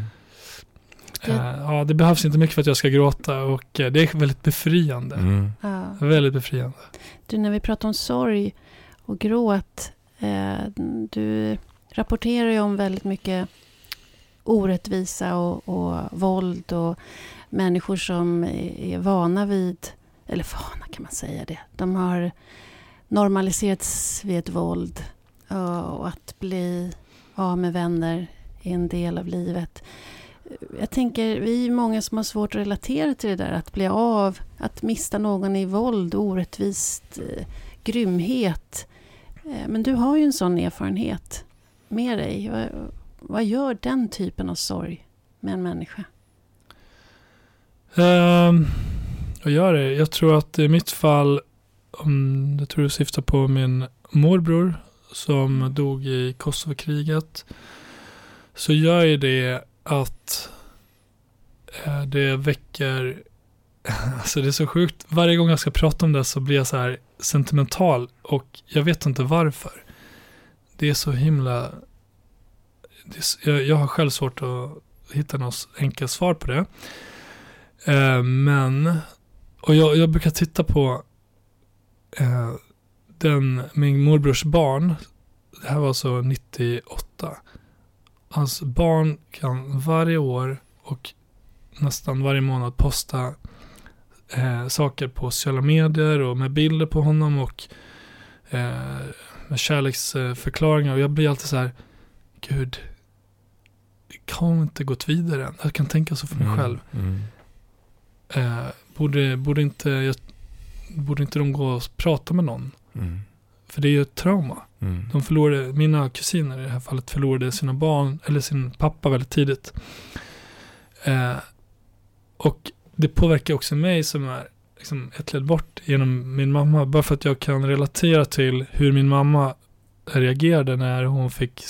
Det- eh, ja, det behövs inte mycket för att jag ska gråta och eh, det är väldigt befriande. Mm. Ja. Väldigt befriande. Du, när vi pratar om sorg och gråt. Eh, du rapporterar ju om väldigt mycket orättvisa och, och våld och människor som är vana vid, eller vana kan man säga det. De har normaliserats vid ett våld och att bli av med vänner är en del av livet. Jag tänker, vi är många som har svårt att relatera till det där, att bli av, att mista någon i våld, orättvist, eh, grymhet. Eh, men du har ju en sån erfarenhet med dig. Vad, gör den typen av sorg med en människa? Um, gör det? Jag tror att i mitt fall, um, jag tror du syftar på min morbror som dog i Kosovokriget. Så gör ju det att eh, det väcker, alltså det är så sjukt, varje gång jag ska prata om det så blir jag så här sentimental och jag vet inte varför. Det är så himla, det är, jag, jag har själv svårt att hitta något enkelt svar på det. Eh, men, och jag, jag brukar titta på eh, den, min morbrors barn, det här var alltså 98. Hans barn kan varje år och nästan varje månad posta eh, saker på sociala medier och med bilder på honom och eh, med kärleksförklaringar. Och jag blir alltid så här, gud, jag har inte gått vidare än. Jag kan tänka så för mig själv. Mm. Eh, borde, borde, inte, jag, borde inte de gå och prata med någon? Mm. För det är ju ett trauma. Mm. De förlorade, mina kusiner i det här fallet förlorade sina barn, eller sin pappa väldigt tidigt. Eh, och det påverkar också mig som är liksom ett led bort genom min mamma. Bara för att jag kan relatera till hur min mamma reagerade när hon fick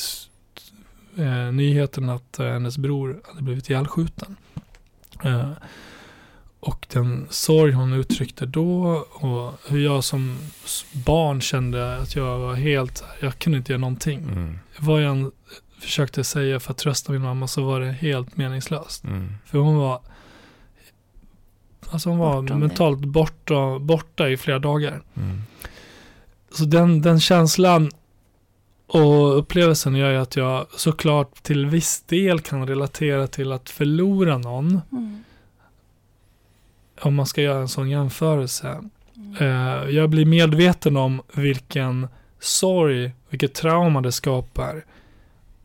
eh, nyheten att eh, hennes bror hade blivit ihjälskjuten. Eh, och den sorg hon uttryckte då och hur jag som barn kände att jag var helt, jag kunde inte göra någonting. Mm. Vad jag försökte säga för att trösta min mamma så var det helt meningslöst. Mm. För hon var, alltså hon var Bortom mentalt borta, borta i flera dagar. Mm. Så den, den känslan och upplevelsen gör ju att jag såklart till viss del kan relatera till att förlora någon. Mm. Om man ska göra en sån jämförelse. Mm. Eh, jag blir medveten om vilken sorg, vilket trauma det skapar.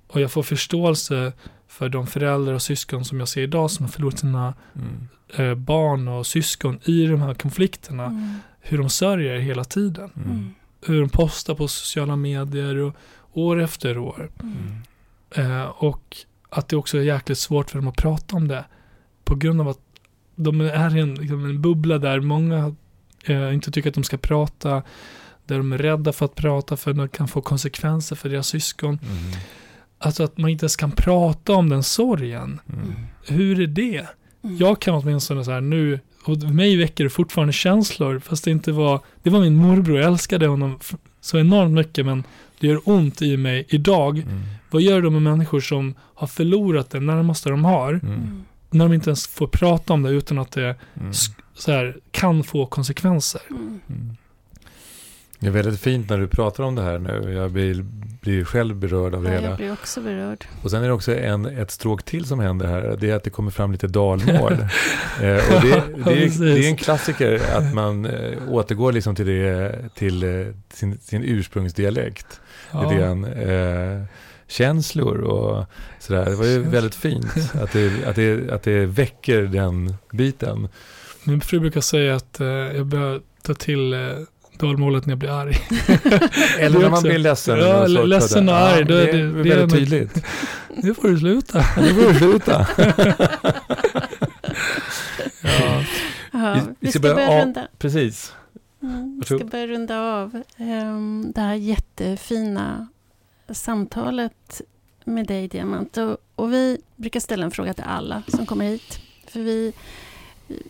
Och jag får förståelse för de föräldrar och syskon som jag ser idag som har förlorat sina Mm. eh, barn och syskon i de här konflikterna. Mm. Hur de sörjer hela tiden. Mm. Mm. Hur de postar på sociala medier och år efter år. Mm. Eh, och att det också är jäkligt svårt för dem att prata om det. På grund av att de är i en, liksom en bubbla där många eh, inte tycker att de ska prata. Där de är rädda för att prata för det kan få konsekvenser för deras syskon. Alltså att man inte ens kan prata om den sorgen. Mm. Hur är det? Mm. Jag kan åtminstone så här nu, och mig väcker det fortfarande känslor, fast det inte var, det var min morbror, jag älskade honom så enormt mycket, men det gör ont i mig idag. Mm. Vad gör de med människor som har förlorat det närmaste de har, Mm. Mm. när de inte ens får prata om det utan att det Mm. så här, kan få konsekvenser? Det är väldigt fint när du pratar om det här nu. Jag blir, blir själv berörd av det Ja, hela. jag blir också berörd. Och sen är det också en, ett stråk till som händer här. Det är att det kommer fram lite dalmål. [laughs] eh, och det, det, är, det är en klassiker att man eh, återgår liksom till, det, till eh, sin, sin ursprungsdialekt. Ja. Lite grann. Eh, känslor och sådär. Det var ju väldigt fint att det, att, det, att det väcker den biten. Min fru brukar säga att eh, jag bör ta till eh, dalmålet när jag blir arg. [laughs] Eller Det när man blir ledsen. Ja, eller så- ledsen och Ja, arg, Det är det- det är väldigt nog- tydligt. [laughs] Nu får du sluta. [laughs] Nu får du sluta. Ja. Vi- ska börja börja av- runda. Precis. Mm, vi ska börja runda av ehm, det här jättefina samtalet med dig, Diamant. Och, och vi brukar ställa en fråga till alla som kommer hit. För vi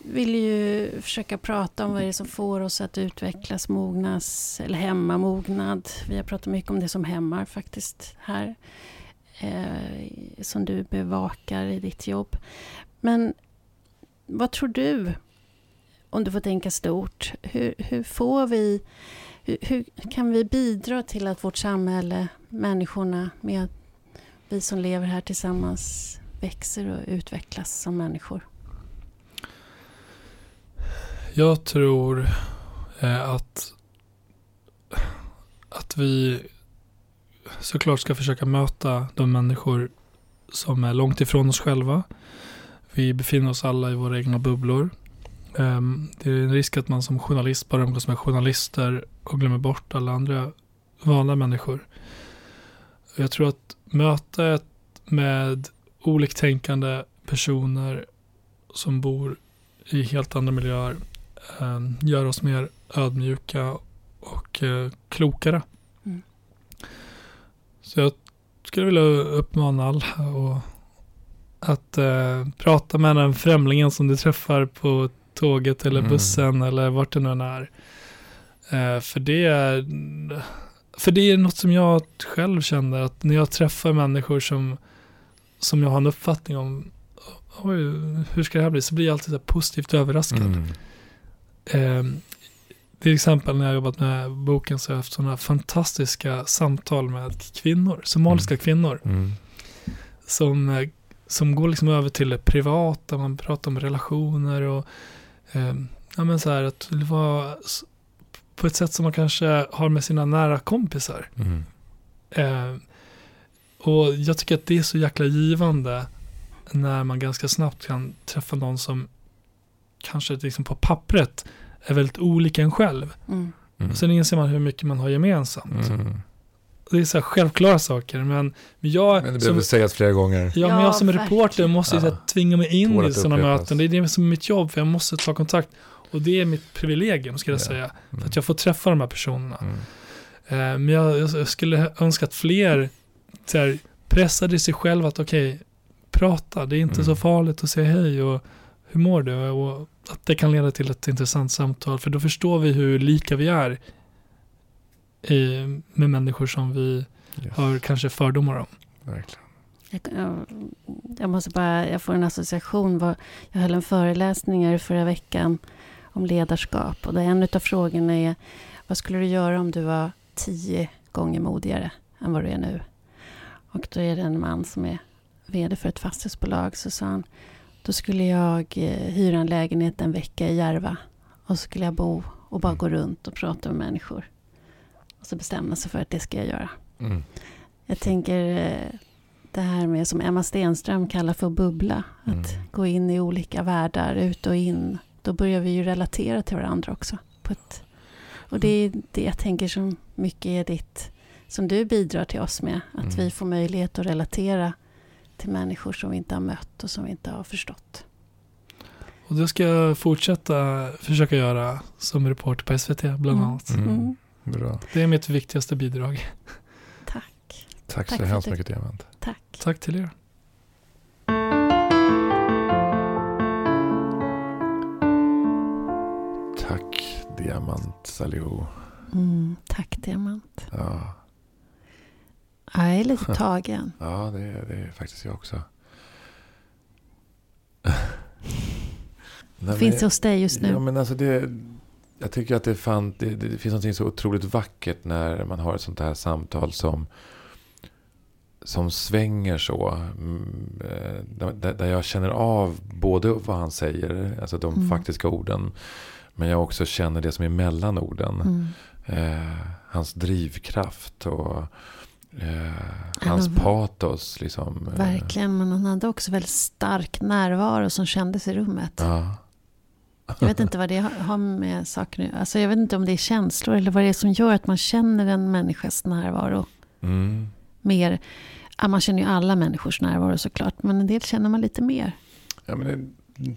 vill ju försöka prata om vad det är som får oss att utvecklas, mognas eller hämma mognad. Vi har pratat mycket om det som hämmar faktiskt här. Eh, som du bevakar i ditt jobb. Men vad tror du om du får tänka stort, hur, hur får vi, hur, hur kan vi bidra till att vårt samhälle, människorna, med vi som lever här tillsammans växer och utvecklas som människor? Jag tror eh, att, att vi såklart ska försöka möta de människor som är långt ifrån oss själva. Vi befinner oss alla i våra egna bubblor. Ehm, det är en risk att man som journalist bara umgås med journalister och glömmer bort alla andra vanliga människor. Jag tror att mötet med oliktänkande personer som bor i helt andra miljöer gör oss mer ödmjuka och eh, klokare. Mm. Så jag skulle vilja uppmana alla och att eh, prata med den främlingen som du träffar på tåget eller Mm. bussen eller vart det nu än är. Eh, för det är för det är något som jag själv känner att när jag träffar människor som, som jag har en uppfattning om oj, hur ska det här bli? Så blir jag alltid så positivt överraskad. Mm. Eh, till exempel när jag jobbat med boken så har jag haft sådana fantastiska samtal med kvinnor, somaliska kvinnor, Mm. som, eh, som går liksom över till det privata, man pratar om relationer och eh, ja, men så här att det var på ett sätt som man kanske har med sina nära kompisar. Mm. Eh, och jag tycker att det är så jäkla givande när man ganska snabbt kan träffa någon som kanske liksom på pappret är väldigt olika en själv. Mm. Mm. Sen inser man hur mycket man har gemensamt. Mm. Det är så här självklara saker, men jag, Men det som, behöver sägas flera gånger. ja, men Ja, jag som verkligen. reporter måste ju Ja. tvinga mig in i sådana upprepas. möten. Det är det som är mitt jobb, för jag måste ta kontakt. Och det är mitt privilegium, ska jag Ja. säga. Mm. För att jag får träffa de här personerna. Mm. Eh, Men jag, jag skulle önska att fler så här, pressade sig själva att okej, prata, det är inte Mm. så farligt att säga hej och hur mår du? Och att det kan leda till ett intressant samtal, för då förstår vi hur lika vi är i, med människor som vi Yes. har kanske fördomar om. Verkligen. Jag, jag, måste bara, jag får en association. Jag höll en föreläsning här förra veckan om ledarskap. Och där en av frågorna är, vad skulle du göra om du var tio gånger modigare än vad du är nu? Och då är det en man som är vd för ett fastighetsbolag. Så sa han, då skulle jag eh, hyra en lägenhet en vecka i Järva. Och så skulle jag bo och bara gå runt och prata med människor. Och så bestämma sig för att det ska jag göra. Mm. Jag tänker eh, det här med som Emma Stenström kallar för bubbla. Att Mm. gå in i olika världar, ut och in. Då börjar vi ju relatera till varandra också. Ett, och det är det jag tänker som mycket är ditt, som du bidrar till oss med. Att Mm. vi får möjlighet att relatera till människor som vi inte har mött och som vi inte har förstått. Och det ska jag fortsätta försöka göra som reporter på SVT bland Mm. annat. Mm. Mm. Bra. Det är mitt viktigaste bidrag. Tack. Tack, Tack så för hemskt mycket Diamant. Tack. Tack till er. Tack Diamant Salihu. Mm, tack Diamant. Ja, Jag är lite [laughs] tagen. ja det, är, det är faktiskt jag också. Nej, Finns det hos dig just nu? Ja, men alltså det, jag tycker att det, fan, det, det finns något så otroligt vackert när man har ett sånt här samtal som, som svänger så. mm, eh, Där, där jag känner av både vad han säger, alltså de Mm. faktiska orden. Men jag också känner det som är mellan orden. Mm. Eh, hans drivkraft och hans men- patos. Liksom. Eh, Verkligen, men han hade också väldigt stark närvaro som kändes i rummet. Ja. Jag vet inte vad det har- har med saker att alltså Jag vet inte om det är känslor eller vad det är som gör att man känner en människas närvaro Mm. mer. Ja, man känner ju alla människors närvaro såklart, men en del känner man lite mer. Ja, men det,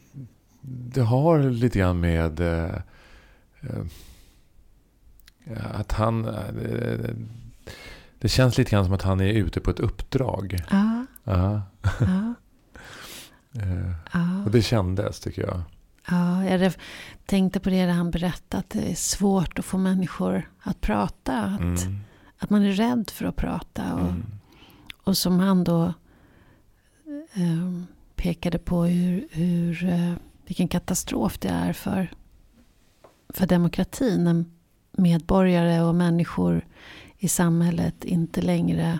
det har lite grann med eh, eh, att han... eh, Det, känns lite grann som att han är ute på ett uppdrag. Ja, Ja. ja, [laughs] Eh, ja. Och det kändes tycker jag. ja jag tänkte på det där han berättade, att det är svårt att få människor att prata. Att, Mm. att man är rädd för att prata. Och, Mm. och som han då eh, pekade på hur, hur, eh, vilken katastrof det är för, för demokratin. När medborgare och människor i samhället inte längre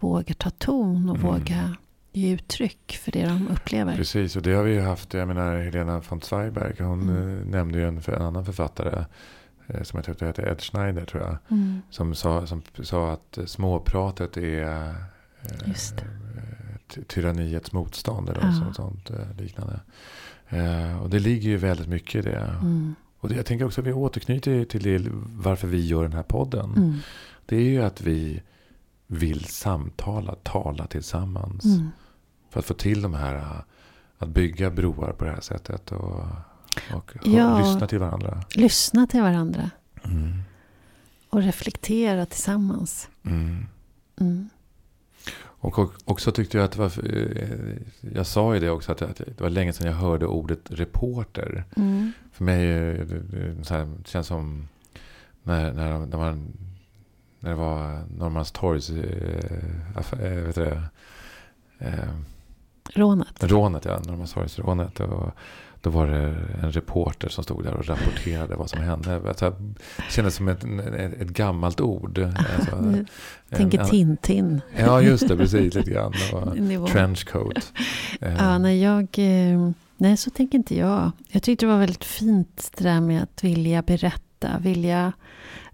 vågar ta ton och Mm. vågar ge uttryck för det de upplever. Precis, och det har vi ju haft. Jag menar Helena von Zweigbergk. Hon Mm. eh, nämnde ju en, för en annan författare. eh, Som jag tyckte hette Ed Schneider tror jag. Mm. Som sa, som sa att eh, småpratet är Just eh, tyranniets motstånd eller Ja. något sånt, sånt liknande. Eh, och det ligger ju väldigt mycket i det. Mm. Och det, jag tänker också att vi återknyter till det, varför vi gör den här podden. Det är ju att vi vill samtala, tala tillsammans. Mm. För att få till de här, att bygga broar på det här sättet. Och, och Ja. lyssna till varandra. Lyssna till varandra Mm. och reflektera tillsammans. Mm. Mm. Och också tyckte jag att det var, eh, jag sa ju det också, att det var länge sedan jag hörde ordet reporter. Mm. För mig så här, det känns som när, när, när, man, när det var Norrmalmstorgs eh, aff- eh, vet du det, eh, Rånet. rånet, ja, Norrmalmstorgsrånet. Då var det en reporter som stod där och rapporterade vad som hände. Alltså, det kändes som ett, ett, ett gammalt ord. Alltså, [laughs] Nu tänker en- Tintin. Ja, just det, precis lite grann. Och [laughs] trenchcoat. [laughs] Eh, Ja, nej, jag, eh, nej, så tänker inte jag. Jag tyckte det var väldigt fint det där med att vilja berätta, vilja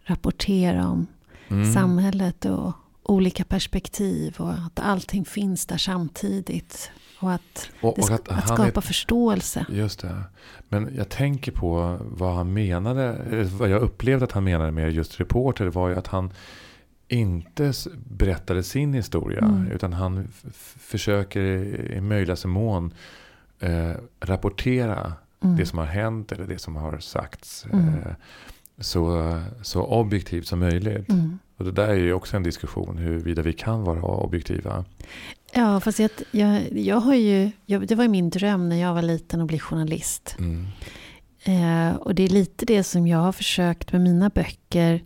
rapportera om mm. samhället och olika perspektiv och att allting finns där samtidigt. Och att, och, och att att skapa är, förståelse. Just det. Men jag tänker på vad han menade, vad jag upplevde att han menade med just reporter var ju att han inte berättade sin historia. Mm. Utan han försöker i i möjligaste mån eh, rapportera Mm. det som har hänt eller det som har sagts. Mm. Eh, så, så objektivt som möjligt. Mm. Och det där är ju också en diskussion huruvida vi kan vara objektiva. Ja, fast jag, jag, jag har ju, jag, det var ju min dröm när jag var liten att bli journalist. Mm. Eh, och det är lite det som jag har försökt med mina böcker.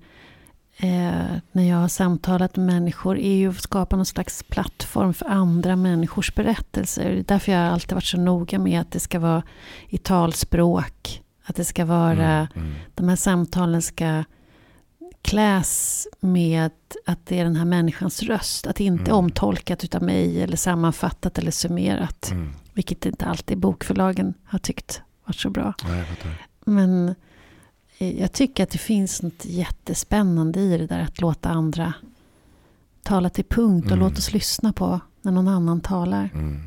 Eh, när jag har samtalat med människor. Är ju att skapa någon slags plattform för andra människors berättelser. Därför jag har alltid varit så noga med att det ska vara i talspråk. Att det ska vara, Mm. Mm. de här samtalen ska kläs med att det är den här människans röst. Att det inte Mm. omtolkat utav mig eller sammanfattat eller summerat. Mm. Vilket inte alltid bokförlagen har tyckt varit så bra. Nej, jag. Men eh, jag tycker att det finns något jättespännande i det där att låta andra tala till punkt och Mm. låta oss lyssna på när någon annan talar. Mm.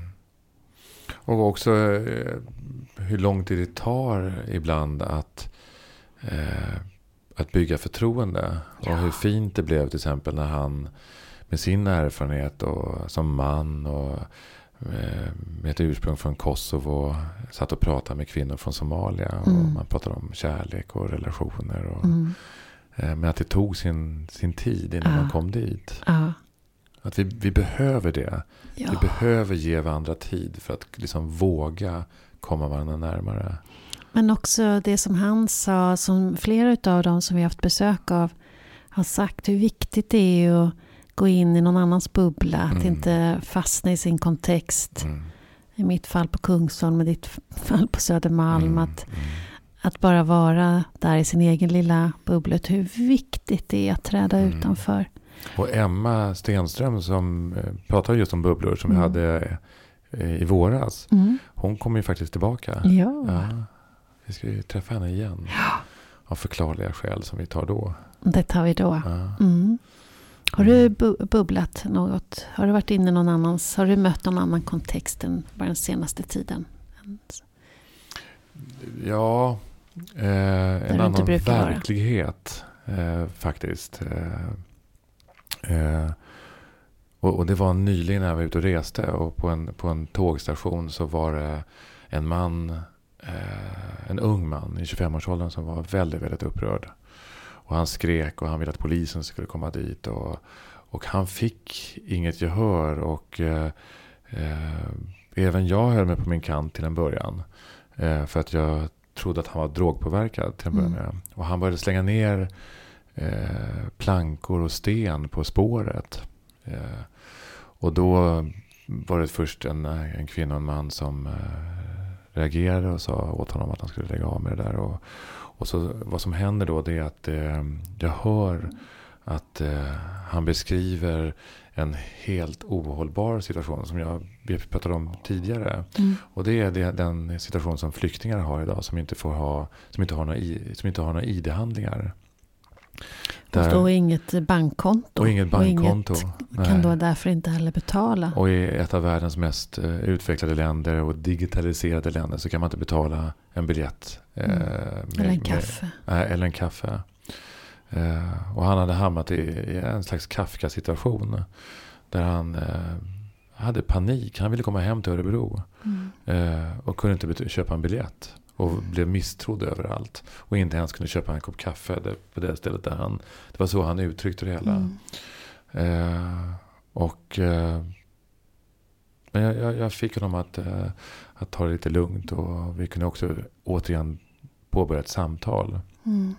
Och också eh, hur lång tid det tar ibland att, eh, att bygga förtroende. Ja. Och hur fint det blev till exempel när han med sin erfarenhet och, som man och eh, med ett ursprung från Kosovo satt och pratade med kvinnor från Somalia. Och Mm. man pratade om kärlek och relationer. Och, Mm. eh, men att det tog sin, sin tid innan Ja. man kom dit. Ja. Att vi, vi behöver det. Ja. Vi behöver ge varandra tid för att liksom våga komma varandra närmare. Men också det som han sa, som flera av dem som vi haft besök av har sagt, hur viktigt det är att gå in i någon annans bubbla. Att Mm. inte fastna i sin kontext. Mm. I mitt fall på Kungsholm, med ditt fall på Södermalm. Mm. Att, Mm. att bara vara där i sin egen lilla bubblet. Hur viktigt det är att träda Mm. utanför. Och Emma Stenström som eh, pratade just om bubblor som vi Mm. hade i våras. Mm. Hon kommer ju faktiskt tillbaka. Ja, Ja, vi ska ju träffa henne igen. Av förklarliga skäl som vi tar då. det tar vi då. Ja. Mm. Har du bu- bubblat något? Har du varit inne någon annans? Har du mött någon annan kontext än bara den senaste tiden? Ja, eh, en annan verklighet eh, faktiskt. Eh, eh, och, och det var nyligen när jag var ute och reste och på en, på en tågstation så var det en man, eh, en ung man i 25-årsåldern som var väldigt, väldigt upprörd. Och han skrek och han ville att polisen skulle komma dit. Och, och han fick inget gehör och eh, eh, även jag höll mig på min kant till en början. Eh, för att jag trodde att han var drogpåverkad till en början Mm. Och han började slänga ner eh, plankor och sten på spåret. Eh, och då var det först en, en kvinna och en man som eh, reagerade och sa åt honom att han skulle lägga av med det där. Och, och så, vad som händer då det är att eh, jag hör att eh, han beskriver en helt ohållbar situation som jag pratade om tidigare. Mm. Och det är det, den situation som flyktingar har idag som inte, får ha, som inte har några, i- som inte har några ID-handlingar. Och Där- då inget bankkonto. och inget bankkonto. Och kan Nej. då därför inte heller betala. Och i ett av världens mest eh, utvecklade länder och digitaliserade länder så kan man inte betala en biljett. eh, Mm. med- Eller en med- kaffe. Nej, eller en kaffe. Eh, och han hade hamnat i, i en slags Kafka-situation. Där han eh, hade panik. Han ville komma hem till Örebro. Mm. Eh, och kunde inte köpa en biljett. Och blev misstrodd överallt. Och inte ens kunde köpa en kopp kaffe på det stället där han... Det var så han uttryckte det hela. Mm. Eh, och... Eh, men jag, jag, jag fick honom att, eh, att ta det lite lugnt. Och vi kunde också återigen påbörja ett samtal. Mm.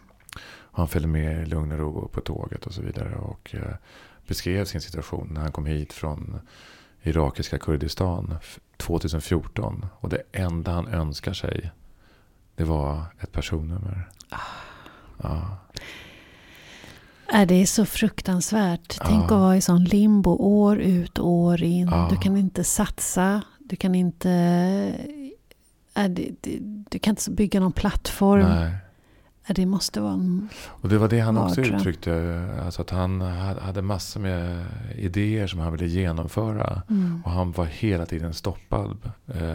Han följde med i lugn och ro på tåget och så vidare. Och eh, beskrev sin situation när han kom hit från irakiska Kurdistan f- 2014. Och det enda han önskar sig, det var ett personnummer. Ja. Är det så fruktansvärt? Ja. Tänk att vara i sån limbo år ut och år in. Ja. Du kan inte satsa. Du kan inte... Är det, du kan inte bygga någon plattform. Nej. Det måste vara en... Och det var det han också uttryckte. Alltså att han ha- hade massor med idéer som han ville genomföra. Mm. Och han var hela tiden stoppad. Eh,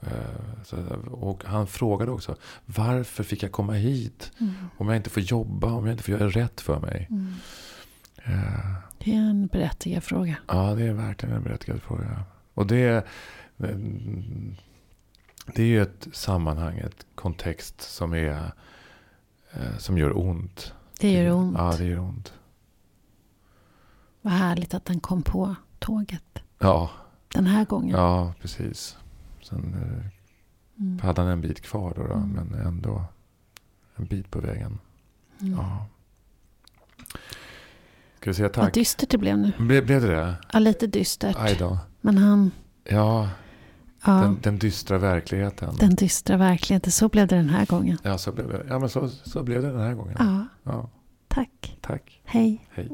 eh, och han frågade också, varför fick jag komma hit? Mm. Om jag inte får jobba, om jag inte får göra rätt för mig. Mm. Eh, Det är en berättigad fråga. ja, det är verkligen en berättigad fråga. Och det, det är ju ett sammanhang, ett kontext som är som gör ont. Det gör ont. Ja, det gör ont. Vad härligt att den kom på tåget. Ja, Den här gången. ja precis. Sen eh, Mm. hade han en bit kvar då, då Mm. men ändå en bit på vägen. Mm. Ja. Ska vi säga Vad tack? dystert det blev nu. Ble, blev det det? Ja, lite dystert. Men han... Ja, Ja, den, den, den dystra verkligheten. dystra verkligheten. Så blev det den här gången. Ja, så blev det. Ja, men så, så blev det den här gången. Ja, Ja, tack. tack. Hej. Hej.